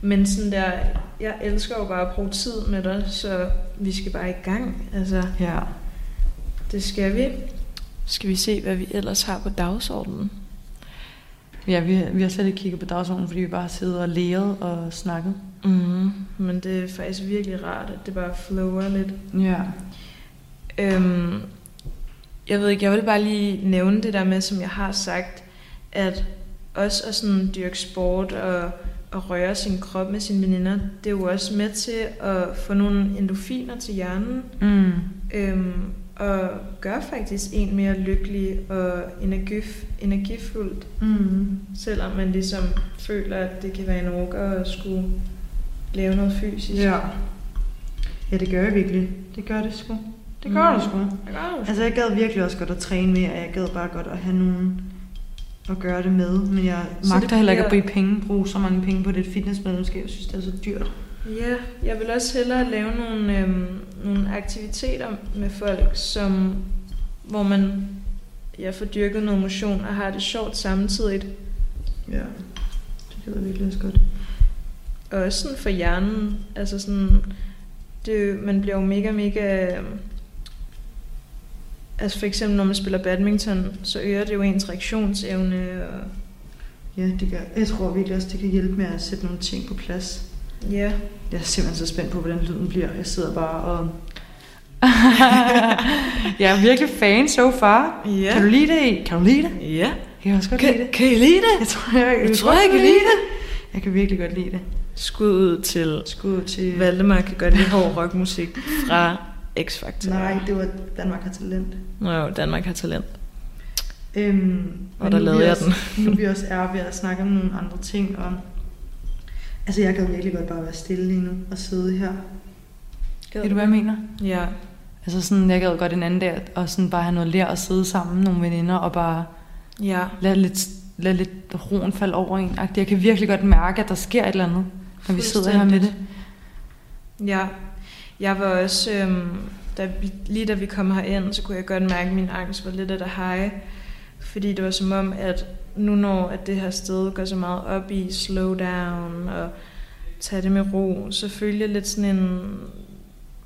men sådan der, jeg elsker jo bare at bruge tid med dig, så vi skal bare i gang. Altså,
ja.
Det skal vi. Skal vi se, hvad vi ellers har på dagsordenen?
Ja, vi, vi har slet ikke kigget på dagsordenen, fordi vi bare har siddet og læret og snakket.
Mm, men det er faktisk virkelig rart, at det bare flower lidt.
Ja.
Øhm, jeg ved ikke, jeg vil bare lige nævne det der med, som jeg har sagt, at også at sådan dyrke sport og, og røre sin krop med sine veninder, det er jo også med til at få nogle endorfiner til hjernen,
Mm.
øhm, og gør faktisk en mere lykkelig og energif, energifuldt,
Mm.
selvom man ligesom føler, at det kan være en orker at skulle lave noget fysisk.
Ja. Ja, det gør jeg virkelig. Det gør det sgu. Det gør
Mm.
det sgu.
Det gør du.
Altså, jeg gad virkelig også godt at træne mere, og jeg gad bare godt at have nogen at gøre det med. Men jeg
Så
magter heller ikke at bruge penge, bruge så mange penge på det fitnessmedlemskab. Jeg synes, det er så dyrt.
Ja, jeg vil også hellere lave nogle, øhm, nogle aktiviteter med folk, som, hvor man ja, får dyrket noget motion og har det sjovt samtidig.
Ja, det jeg virkelig også godt.
Og også sådan for hjernen. Altså sådan, det, man bliver jo mega, mega... Altså for eksempel, når man spiller badminton, så øger det jo ens reaktionsevne. Og,
Ja, det gør Jeg tror virkelig også, det kan hjælpe med at sætte nogle ting på plads.
ja,
Jeg er simpelthen så spændt på, hvordan lyden bliver. Jeg sidder bare og... [laughs] jeg er virkelig fan so far.
Ja.
Kan du lide det? Kan du lide det?
ja.
Jeg kan også godt
Kan,
lide det.
kan I lide det?
Jeg tror, jeg,
Jeg tror, jeg kan lide
det. Jeg kan virkelig godt lide det.
Skud ud til
Skud til...
Valdemar kan godt lide hård rockmusik fra X-Factor.
Nej, det var Danmark har talent.
Nå jo, Danmark har talent.
Øhm,
Og der lavede jeg
også, Nu vi også er ved at snakke om nogle andre ting. Og, altså, jeg kan virkelig godt bare være stille lige nu og sidde her. Ved du, hvad jeg mener?
Ja.
Altså sådan, jeg gad godt en anden dag, og sådan bare have noget lær at sidde sammen, nogle veninder, og bare
Ja.
lade lidt, lade lidt roen falde over en. Jeg kan virkelig godt mærke, at der sker et eller andet, når vi sidder her med det.
Ja. Jeg var også, øhm, da vi, lige da vi kom herind, så kunne jeg godt mærke, at min angst var lidt af det high. Fordi det var som om, at nu når at det her sted går så meget op i slow down og tage det med ro, så følger jeg lidt sådan en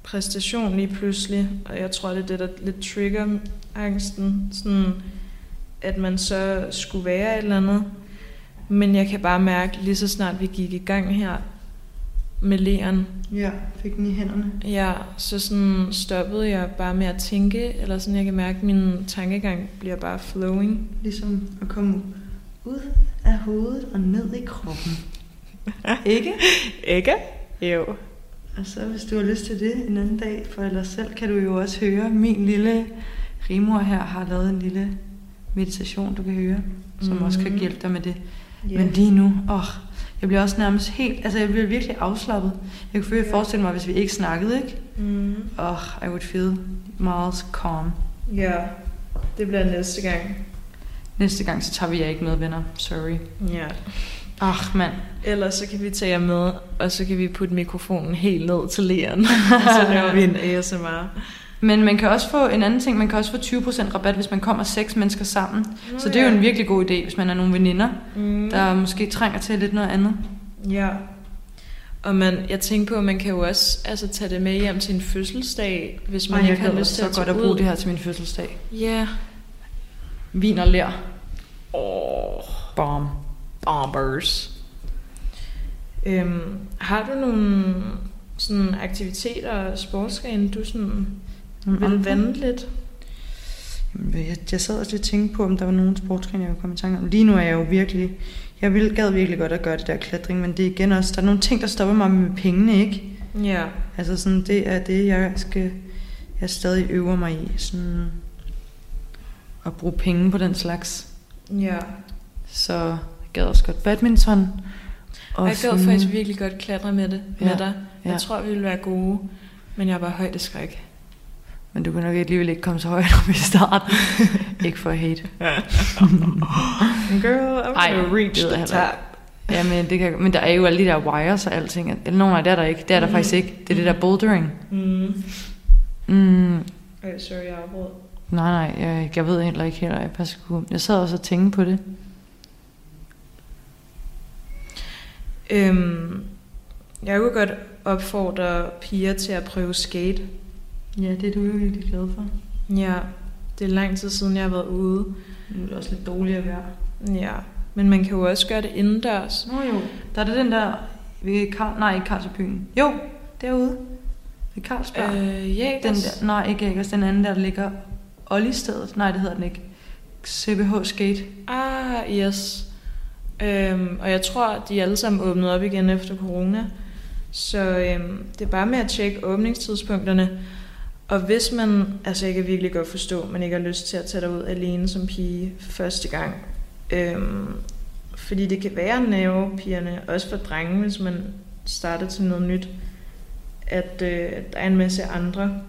præstation lige pludselig. Og jeg tror, det er det, der lidt trigger angsten. Sådan, at man så skulle være et eller andet. Men jeg kan bare mærke, lige så snart vi gik i gang her med læren,
Ja, fik den i hænderne.
ja, så sådan stoppede jeg bare med at tænke, eller sådan, jeg kan mærke, at min tankegang bliver bare flowing.
Ligesom at komme ud af hovedet og ned i kroppen. [laughs] Ikke?
Ikke? Jo.
Og så hvis du har lyst til det en anden dag for dig selv, kan du jo også høre, min lille rimor her har lavet en lille meditation, du kan høre, som mm. også kan
Mhm.
hjælpe dig med det.
Ja.
Men lige nu, åh, jeg bliver også nærmest helt, altså jeg bliver virkelig afslappet. Jeg kunne forestille mig, hvis vi ikke snakkede, ikke?
Mm.
Åh, I would feel meget calm.
Ja, det bliver næste gang.
Næste gang, så tager vi jer ikke med, venner. Sorry.
Ja.
Ach, mand.
Ellers så kan vi tage jer med, og så kan vi putte mikrofonen helt ned til læren, [laughs] og så laver vi en ASMR.
Men man kan også få en anden ting, man kan også få 20% rabat, hvis man kommer seks mennesker sammen.
Nå
Så det er jo en virkelig god idé, hvis man er nogle veninder,
Mm.
der måske trænger til lidt noget andet.
Ja. Og man, jeg tænker på, at man kan jo også altså, tage det med hjem til en fødselsdag, hvis man
jeg
ikke har
kan
lyst til at
så godt at bruge
ud.
det her til min fødselsdag.
Ja.
Vin og lær.
Åh,
Bom.
bombers. Øhm, har du nogle sådan aktiviteter og sportsgrene, du sådan vil vande lidt?
Jamen, Jeg, jeg sad også lidt og tænkte på, om der var nogen sportsgrene, jeg kunne komme i tanke om. Lige nu er jeg jo virkelig... Jeg vil, gad virkelig godt at gøre det der klatring, men det er igen også... Der er nogle ting, der stopper mig med pengene, ikke?
Ja.
Altså sådan, det er det, jeg skal... Jeg stadig øver mig i. Sådan at bruge penge på den slags.
Ja.
Så jeg gad også godt badminton.
Og jeg gad faktisk virkelig godt klatre med det
Ja,
med dig. Jeg
ja.
tror, vi vil være gode, men jeg er bare højdeskræk.
Men du kan nok alligevel ikke komme så højt op i starten. [laughs] ikke for at hate. [laughs]
Girl, I'm
Ej,
gonna reach the top.
heller Ja, men, det kan, men der er jo alle de der wires og alting. Eller nogen af det er der ikke. Det er der
Mm.
faktisk ikke. Det er det der bouldering.
Mm.
Mm,
Ej, sorry, jeg afbrød.
nej, nej, jeg, jeg ved heller ikke helt, jeg passer på. Jeg sad også og tænkte på det.
Øhm, jeg kunne godt opfordre piger til at prøve skate.
Ja, det er du jo virkelig glad for.
Ja, det er lang tid siden, jeg har været ude.
Nu er det også lidt dårligere vejr.
Ja, men man kan jo også gøre det indendørs.
Nå jo, der er det den der ved Karl, nej, ikke Karlsbyen. Jo, derude. Ved Carlsberg. Øh,
ja,
den der, nej, ikke Jægers, den anden der, der ligger Olli-stedet. Nej, det hedder den ikke. CBH Skate.
Ah, yes. Øhm, og jeg tror, de er alle sammen åbnet op igen efter corona. Så øhm, det er bare med at tjekke åbningstidspunkterne. Og hvis man, altså jeg kan virkelig godt forstå, at man ikke har lyst til at tage dig ud alene som pige første gang. Øhm, fordi det kan være nervepigerne, også for drenge, hvis man starter til noget nyt, at øh, der er en masse andre.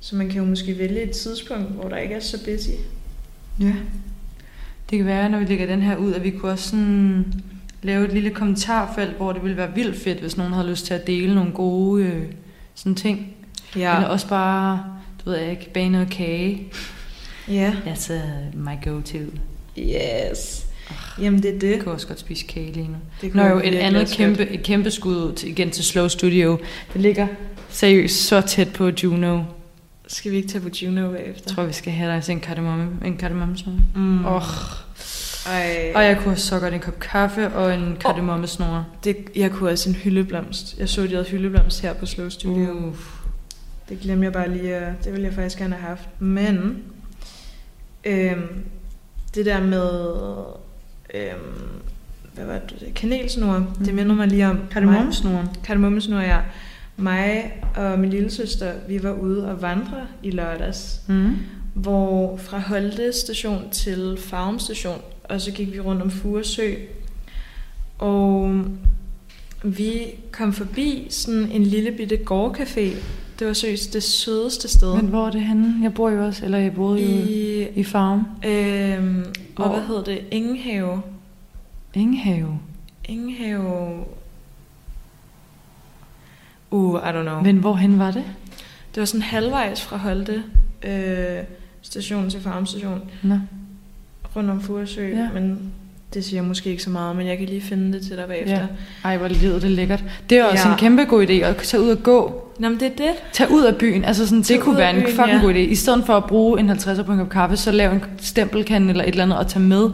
Så man kan jo måske vælge et tidspunkt, hvor der ikke er så busy.
Ja. Det kan være, når vi lægger den her ud, at vi kunne også sådan lave et lille kommentarfelt, hvor det ville være vildt fedt, hvis nogen havde lyst til at dele nogle gode øh, sådan ting. Ja. Eller også bare, du ved jeg ikke, bage noget kage.
Ja.
That's uh, my go-to.
Yes. Jamen det er det.
Jeg kan også godt spise kage lige nu.
det
Nå
kunne
jo,
jeg
et andet kæmpe, et kæmpe skud ud til, igen til Slow Studio. Det ligger seriøst så tæt på Juno.
Skal vi ikke tage på Juno
Jeg
bagefter?
tror, vi skal have dig en kardemomme, en kardemommesnor.
Mm.
Åh,
Ej.
og jeg kunne også så godt en kop kaffe og en kardemommesnor.
Det, jeg kunne også en hyldeblomst. Jeg så, de havde hyldeblomst her på Slow Studio. Uh. Det glemte jeg bare lige, at det ville jeg faktisk gerne have haft. Men øhm, det der med øhm, hvad var det, kanelsnor, mm. det minder mig lige om
Kardemommesnoren.
Kardemommesnor, ja. Mig og min lille søster, vi var ude og vandre i lørdags,
Mm.
hvor fra Holte station til Farum station, og så gik vi rundt om Furesø. Og vi kom forbi sådan en lille bitte gårdcafé. Det var seriøst det sødeste sted.
Men hvor er det henne? Jeg bor jo også, eller jeg boede jo i,
I,
Farm.
øhm, og hvad hedder det? Ingenhave.
Ingenhave.
Ingenhave... Uh, I don't know.
Men hvorhen var det?
Det var sådan halvvejs fra Holte øh, station til Farum station,
Nå.
rundt om Furesø,
ja.
men det siger måske ikke så meget, men jeg kan lige finde det til dig bagefter.
Ja. Ej, hvor lyder det lækkert. Det er også
Ja.
en kæmpe god idé at tage ud og gå.
Nå, men det er det.
Tag ud af byen. Altså sådan, det
Tag
kunne være en
byen,
fucking
ja.
god idé. I stedet for at bruge en 50'er på en kop kaffe, så lav en stempelkande eller et eller andet og tage med.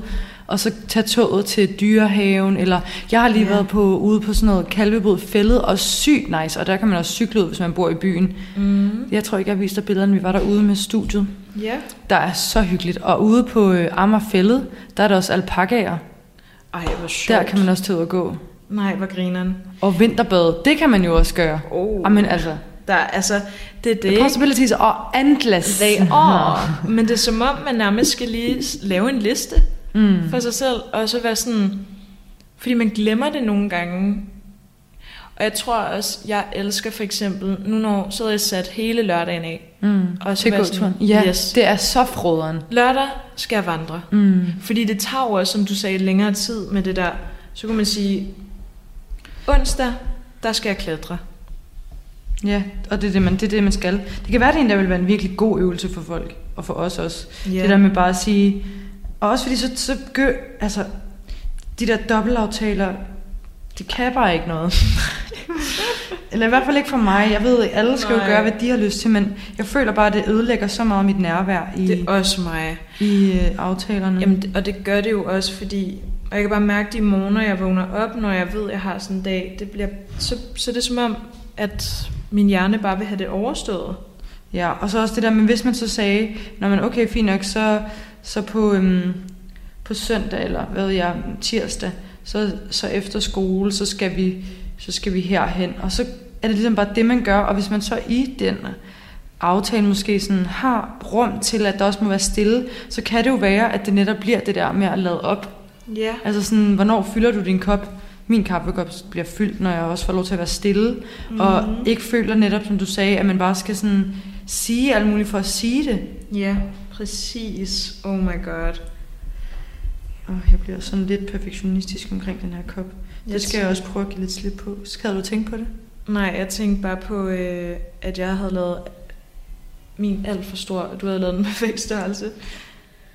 Og så tage toget til dyrehaven. Eller jeg har lige
Ja.
været på, ude på sådan noget kalvebod fældet og sygt nice. Og der kan man også cykle ud, hvis man bor i byen.
Mm.
Jeg tror ikke, jeg viste dig billederne. Vi var derude med studiet.
Ja.
Der er så hyggeligt. Og ude på øh, Amagerfældet, der er der også alpakaer.
Ej, hvor sjovt.
Der kan man også tage ud og gå.
Nej, hvor grineren.
Og vinterbade, det kan man jo også gøre.
Oh.
Jamen altså,
Der, er- altså, det er
the
det.
possibilities are endless.
They are. Men det er som om, man nærmest skal lige lave en liste
Mm.
for sig selv, og så være sådan... Fordi man glemmer det nogle gange. Og jeg tror også, jeg elsker for eksempel, nu når så jeg sat hele lørdagen af.
Mm.
Og så
Til gåturen. Ja,
yes.
det er så froderen.
Lørdag skal jeg vandre.
Mm.
Fordi det tager også, som du sagde, længere tid med det der. Så kunne man sige, onsdag, der skal jeg klatre.
Ja, og det er det, man, det er det, man skal. Det kan være, det endda vil være en virkelig god øvelse for folk, og for os også.
Ja.
Det der med bare at sige, og også fordi så, så gør, altså, de der dobbeltaftaler, det kan bare ikke noget. Eller i hvert fald ikke for mig. Jeg ved, at alle skal
Nej.
jo gøre, hvad de har lyst til, men jeg føler bare, at det ødelægger så meget mit nærvær i,
Det er også mig.
i øh, aftalerne.
Jamen, og det gør det jo også, fordi... Og jeg kan bare mærke de morgener, jeg vågner op, når jeg ved, at jeg har sådan en dag. Det bliver, så, så det er som om, at min hjerne bare vil have det overstået.
Ja, og så også det der, men hvis man så sagde, når man, okay, fint nok, så, så på, øhm, på søndag, eller hvad ved jeg, tirsdag, så, så efter skole, så skal, vi, så skal vi herhen. Og så er det ligesom bare det, man gør, og hvis man så i den aftale måske sådan har rum til, at der også må være stille, så kan det jo være, at det netop bliver det der med at lade op.
Ja.
Altså sådan, hvornår fylder du din kop? Min kaffekop bliver fyldt, når jeg også får lov til at være stille, mm. og ikke føler netop, som du sagde, at man bare skal sådan sige alt muligt for at sige det.
Ja, præcis. Oh my god.
Og jeg bliver sådan lidt perfektionistisk omkring den her kop.
Jeg
Det skal jeg også prøve at give lidt slip på. Skal du tænke på det?
Nej, jeg tænkte bare på, øh, at jeg havde lavet min alt for stor, du havde lavet den perfekt størrelse.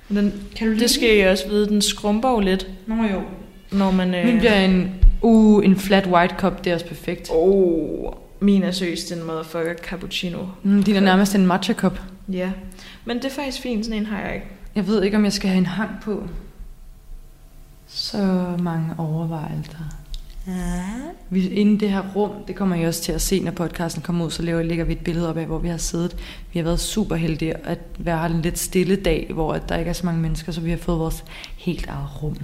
Den,
Kan du
det skal jeg også vide, den skrumper jo lidt,
Nå jo.
når man... Øh,
Min bliver en, uh, en flat white cup, det er også perfekt.
Oh, min er seriøst en motherfucker cappuccino.
Mm, din er nærmest en matcha cup.
Ja, men det er faktisk fint, sådan en har jeg ikke.
Jeg ved ikke, om jeg skal have en hang på. Så mange overvejelser. Vi, inden det her rum, det kommer I også til at se, når podcasten kommer ud, så laver, lægger vi et billede op af, hvor vi har siddet. Vi har været super heldige at være en lidt stille dag, hvor at der ikke er så mange mennesker, så vi har fået vores helt eget rum.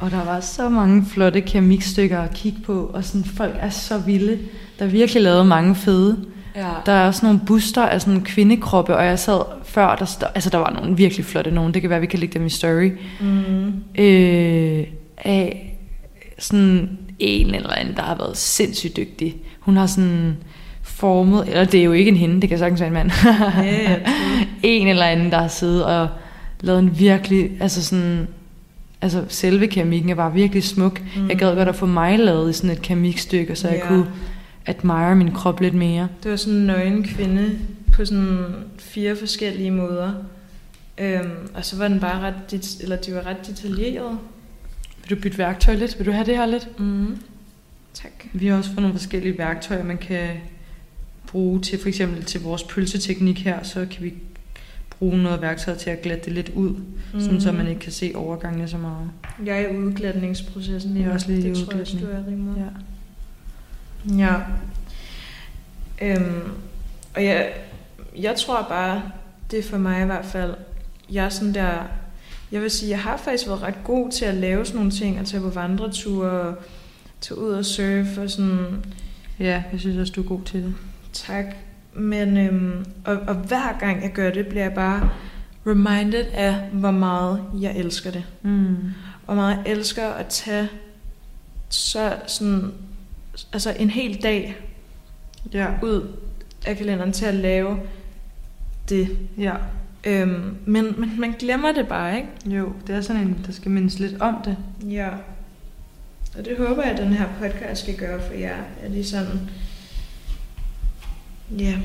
Og der var så mange flotte keramikstykker at kigge på, og sådan, folk er så vilde. Der er virkelig lavet mange fede.
Ja.
Der er også nogle buster af sådan kvindekroppe, og jeg sad før, der, stod, altså der var nogle virkelig flotte nogen, det kan være, vi kan lægge dem i story,
Mm.
øh, af sådan en eller anden, der har været sindssygt dygtig. Hun har sådan formet, eller det er jo ikke en hende, det kan sagtens være en mand.
True. [laughs]
en eller anden, der har siddet og lavet en virkelig, altså sådan, altså selve keramikken er bare virkelig smuk. Mm. Jeg gad godt at få mig lavet i sådan et keramikstykke, så jeg
Ja.
kunne admire min krop lidt mere.
Det var sådan en nøgen kvinde på sådan fire forskellige måder. Øhm, og så var den bare ret, det, eller de var ret detaljerede.
Vil du bytte værktøj lidt? Vil du have det her lidt?
Mm. Tak.
Vi har også fået nogle forskellige værktøjer, man kan bruge til for eksempel til vores pølseteknik her, så kan vi bruge noget værktøj til at glatte det lidt ud, mm. sådan så man ikke kan se overgangene så meget.
Jeg er i udglatningsprocessen.
Jeg er også lige i
det tror jeg du
udglatning.
er rimelig.
Ja.
Ja. Øhm, og jeg, jeg tror bare, det for mig i hvert fald, jeg er sådan der, jeg vil sige, jeg har faktisk været ret god til at lave sådan nogle ting, at tage på vandreture, og tage ud og surfe og sådan,
ja, jeg synes også, du er god til det.
tak. Men, øhm, og, og hver gang jeg gør det, bliver jeg bare reminded af, hvor meget jeg elsker det.
Mm.
Hvor meget jeg elsker at tage så sådan, altså en hel dag
Ja.
ud af kalenderen til at lave det.
ja.
Øhm, men, men man glemmer det bare, ikke?
Jo, det er sådan en, der skal mindes lidt om det.
Ja. Og det håber jeg, at den her podcast skal gøre for jer. At I sådan... Ja.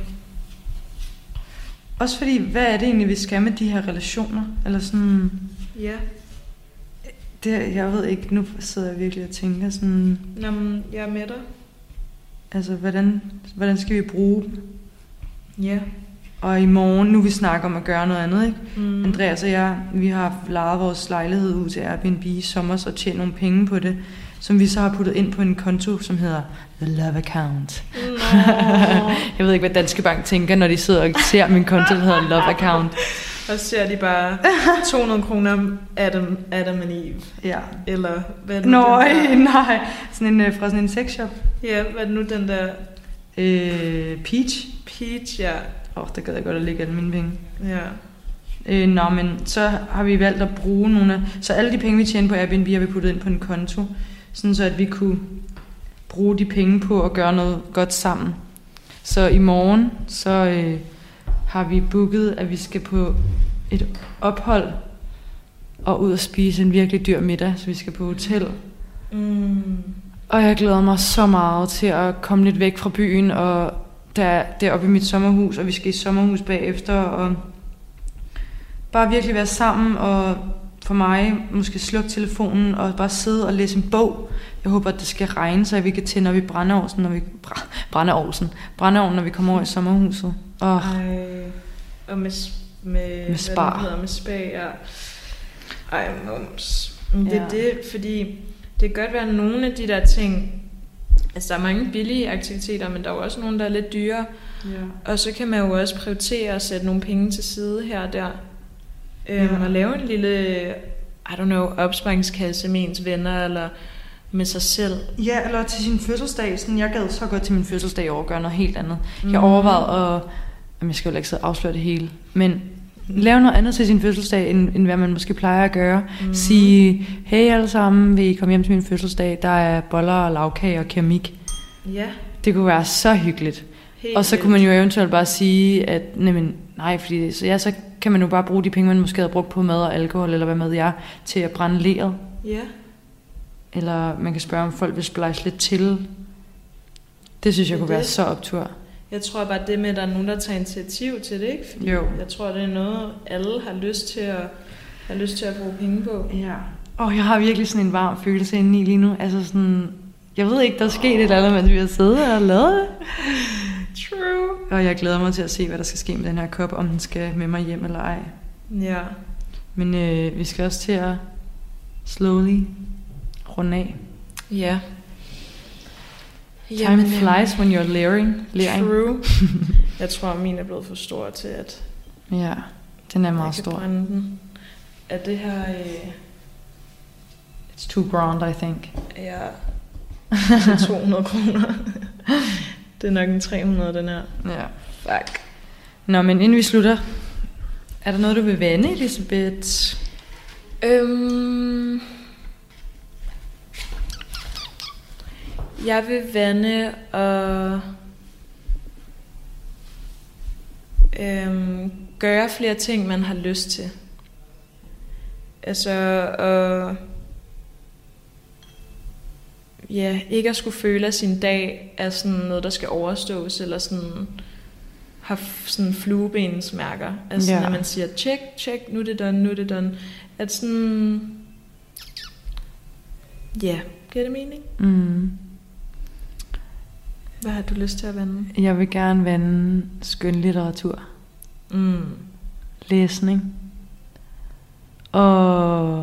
Også fordi, hvad er det egentlig, vi skal med de her relationer? Eller sådan,
Ja.
Det, jeg ved ikke, nu sidder jeg virkelig og tænker sådan,
Nå, men jeg er med dig.
altså, hvordan, hvordan skal vi bruge dem?
Ja.
Og i morgen, nu vi snakker om at gøre noget andet, ikke?
Mm.
Andreas og jeg, vi har lejet vores lejlighed ud til Airbnb i sommer, og tjent nogle penge på det, som vi så har puttet ind på en konto, som hedder The Love Account.
Nå. [laughs]
Jeg ved ikke, hvad Danske Bank tænker, når de sidder og ser min konto, der hedder Love Account.
Og så ser de bare 200 kroner Adam, Adam and Eve.
Ja.
Eller hvad er det nu,
Nå,
den der, [laughs]
nej. Sådan en, øh, fra sådan en sexshop.
Ja, hvad er det nu den der
Øh, Peach.
peach, ja.
Åh, oh, der gad jeg godt at lægge alle mine penge.
Ja.
Øh, nå, men så har vi valgt at bruge nogle af... Så alle de penge, vi tjener på Airbnb, har vi puttet ind på en konto. Sådan så, at vi kunne bruge de penge på at gøre noget godt sammen. Så i morgen, så øh, har vi booket, at vi skal på et ophold og ud og spise en virkelig dyr middag, så vi skal på hotel.
Mm.
Og jeg glæder mig så meget til at komme lidt væk fra byen, og der, deroppe i mit sommerhus, og vi skal i sommerhus bagefter, og bare virkelig være sammen, og for mig måske slukke telefonen, og bare sidde og læse en bog. Jeg håber, at det skal regne, så vi kan tænde op i brændeovsen, når vi, br- brændeovsen, brændeovnen, når vi kommer over i sommerhuset. Og
Ej. Og med, med,
Med
hvad
spar.
den hedder, med spa, ja. Ej, mums. Det er
Ja.
det, fordi det kan godt være nogle af de der ting, altså der er mange billige aktiviteter, men der er jo også nogle, der er lidt dyre.
ja.
Og så kan man jo også prioritere at sætte nogle penge til side her og der. Øhm. Og lave en lille, I don't know, opsparingskasse med ens venner, eller med sig selv.
Ja, eller til sin fødselsdag. Sådan, jeg gad så godt til min fødselsdag i år at gøre noget helt andet. Mm. Jeg overvejede at... Jamen, jeg skal jo ikke sidde og afsløre det hele. Men lave noget andet til sin fødselsdag, end, end hvad man måske plejer at gøre. Mm. Sige, hey alle sammen, vil I komme hjem til min fødselsdag? Der er boller og lavkage og keramik.
Ja,
Det kunne være så hyggeligt.
helt
Og så kunne man jo eventuelt bare sige, at nej, men, nej fordi så, ja, så kan man jo bare bruge de penge, man måske havde brugt på mad og alkohol, eller hvad med jeg, til at brænde leret.
Ja,
Eller man kan spørge, om folk vil splice lidt til. Det synes jeg
Det
kunne være
det.
så optur.
jeg tror bare det med, at der er nogen, der tager initiativ til det, ikke? Fordi
Jo.
jeg tror, det er noget, alle har lyst til at, har lyst til at bruge penge på.
Ja. Og jeg har virkelig sådan en varm følelse inde i lige nu. Altså sådan, jeg ved ikke, der er sket et eller andet, mens vi har siddet og lavet det.
True.
Og jeg glæder mig til at se, hvad der skal ske med den her kop, om den skal med mig hjem eller ej.
Ja.
Men øh, vi skal også til at slowly runde af.
Ja.
Time flies when you're layering. layering.
True. [laughs] jeg tror, min er blevet for stor til, at
Ja, den er meget stor.
den. Er det her... Øh,
It's too grand, I think.
Ja. Altså 200 kroner. [laughs] det er nok en 300, den her.
Ja.
Fuck.
Nå, men inden vi slutter, er der noget, du vil vande, Elisabeth?
Øhm, jeg vil vande og øhm, gøre flere ting, man har lyst til. Altså, og, ja, ikke at skulle føle, at sin dag er sådan noget, der skal overstås, eller sådan har sådan fluebensmærker. Altså,
Ja.
når man siger, check, check, nu er det done, nu er det done. At sådan, ja, giver det mening?
Mm.
Hvad har du lyst til at vande?
Jeg vil gerne vande skønlitteratur.
Mm.
Læsning. Og,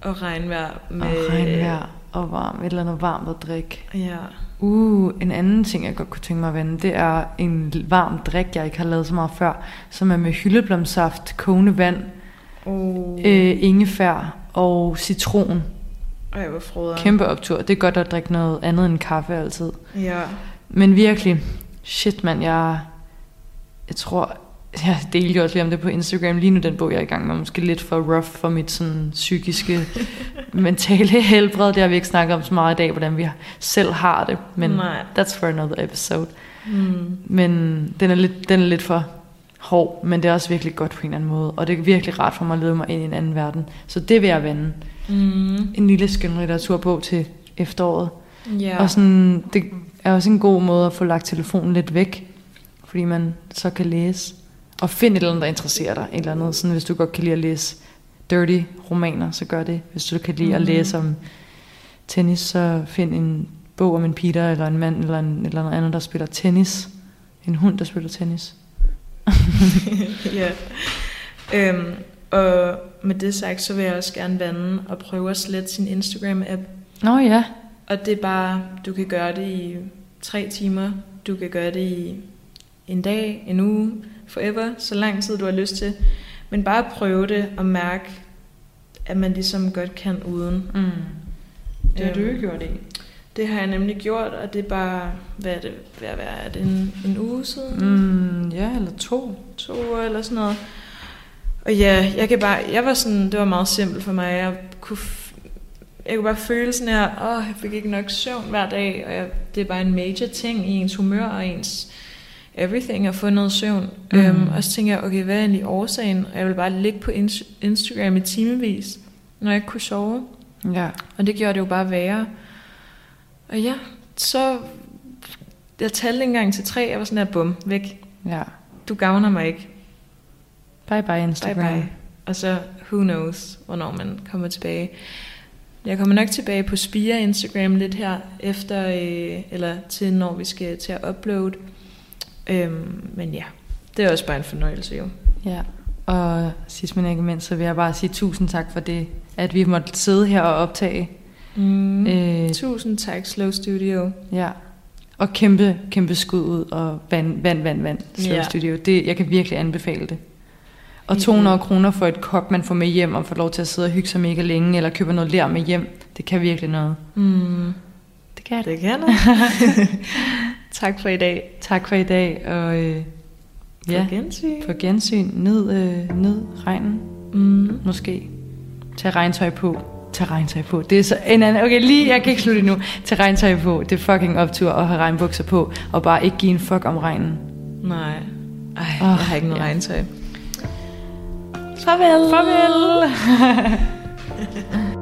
Og regnvejr med...
og regnvejr og varm, et eller andet varmt at drikke.
Ja.
Uh, en anden ting, jeg godt kunne tænke mig at vande, det er en varm drik, jeg ikke har lavet så meget før, som er med hyldeblomsaft, kogende vand,
Oh.
øh, ingefær og citron.
Ej, hvor froder.
Kæmpe optur. Det er godt at drikke noget andet end kaffe altid.
Ja.
Men virkelig, shit mand, jeg, jeg tror, jeg delte jo også lige om det på Instagram. Lige nu den bog, jeg er i gang med, måske lidt for rough for mit sådan psykiske, [laughs] mentale helbred. Det har vi ikke snakket om så meget i dag, hvordan vi selv har det. Men
Nej.
that's for another episode.
Mm.
Men den er, lidt, den er lidt for hård, men det er også virkelig godt på en eller anden måde. Og det er virkelig rart for mig at lede mig ind i en anden verden. Så det vil jeg vende.
Mm.
En lille skønlitteraturbog til efteråret.
Ja.
Og sådan, det er også en god måde at få lagt telefonen lidt væk, fordi man så kan læse. Og find et eller andet, der interesserer dig. Et eller andet, sådan, hvis du godt kan lide at læse dirty romaner, så gør det. Hvis du kan lide mm-hmm. at
Mhm.
læse om tennis, så find en bog om en Peter, eller en mand, eller, en, eller noget andet, der spiller tennis. En hund, der spiller tennis. [laughs]
ja. Øhm, og med det sagt, så vil jeg også gerne vande og prøve at slette sin Instagram-app.
Nå ja.
Og det er bare, du kan gøre det i tre timer, du kan gøre det i en dag, en uge, forever, så lang tid du har lyst til. Men bare prøve det og mærke, at man ligesom godt kan uden.
Mm. Det har du
Øhm,
jo gjort i.
Det har jeg nemlig gjort, og det er bare, hvad er det, hvad er, er det en, en uge siden?
Mm, ja, eller to.
to uger eller sådan noget. Og ja, jeg kan bare, jeg var sådan, det var meget simpelt for mig. Jeg kunne, jeg kunne bare føle sådan her, åh, jeg fik ikke nok søvn hver dag, og jeg, det er bare en major ting i ens humør og ens everything at få noget søvn. Mm. Øhm, og så tænker jeg, okay, hvad er egentlig årsagen? Og jeg vil bare ligge på ins- Instagram i timevis, når jeg ikke kunne sove.
Ja.
Og det gjorde det jo bare værre. Og ja, så jeg talte ikke engang til tre, jeg var sådan her, bum, væk.
Ja.
Du gavner mig ikke.
Bye bye Instagram.
Bye bye. Og så, who knows, hvornår man kommer tilbage. Jeg kommer nok tilbage på Spire Instagram lidt her efter, øh, eller til når vi skal til at uploade. Øhm, men ja, det er også bare en fornøjelse jo.
Ja, og sidst men ikke mindst, så vil jeg bare sige tusind tak for det, at vi måtte sidde her og optage.
Mm.
Øh,
Tusind tak, Slow Studio.
ja. Og kæmpe, kæmpe skud ud og vand, vand, vand, vand. Slow
Ja.
Studio. Det, jeg kan virkelig anbefale det. Og
Mhm.
200 kroner for et kop, man får med hjem og får lov til at sidde og hygge sig mega længe, eller købe noget lær med hjem. Det kan virkelig noget.
Mm.
Det kan
Det kan det. [laughs] tak for i dag.
Tak for i dag, og øh, ja,
På gensyn.
på gensyn. Ned, øh, ned regnen.
Mm.
måske. Tag regntøj på. Tag regntøj på. Det er så en anden... Okay, lige, jeg kan ikke slutte nu. Tag regntøj på. Det er fucking optur at have regnbukser på, og bare ikke give en fuck om regnen.
Nej. Ej,
Åh,
jeg har ikke noget
ja.
regntøj.
Farvel! Farvel! [laughs]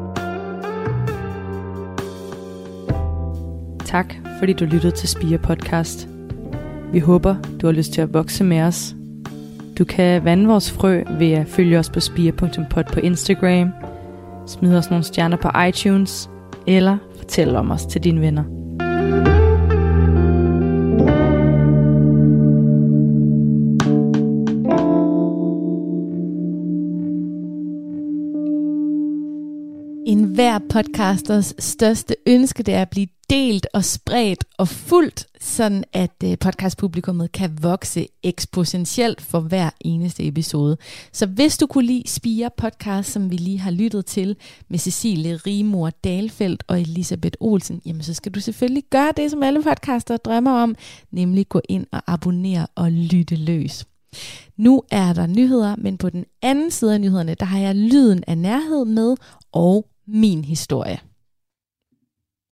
tak, fordi du lyttede til Spire Podcast. Vi håber, du har lyst til at vokse med os. Du kan vande vores frø ved at følge os på spire.pod på Instagram, smide os nogle stjerner på iTunes, eller fortælle om os til dine venner.
En hver podcasters største ønske, det er at blive delt og spredt og fuldt, sådan at øh, podcastpublikummet kan vokse eksponentielt for hver eneste episode. Så hvis du kunne lide Spire podcast, som vi lige har lyttet til med Cecilie Rimor Dalfeldt og Elisabeth Olsen, jamen så skal du selvfølgelig gøre det, som alle podcaster drømmer om, nemlig gå ind og abonnere og lytte løs. Nu er der nyheder, men på den anden side af nyhederne, der har jeg lyden af nærhed med og min historie.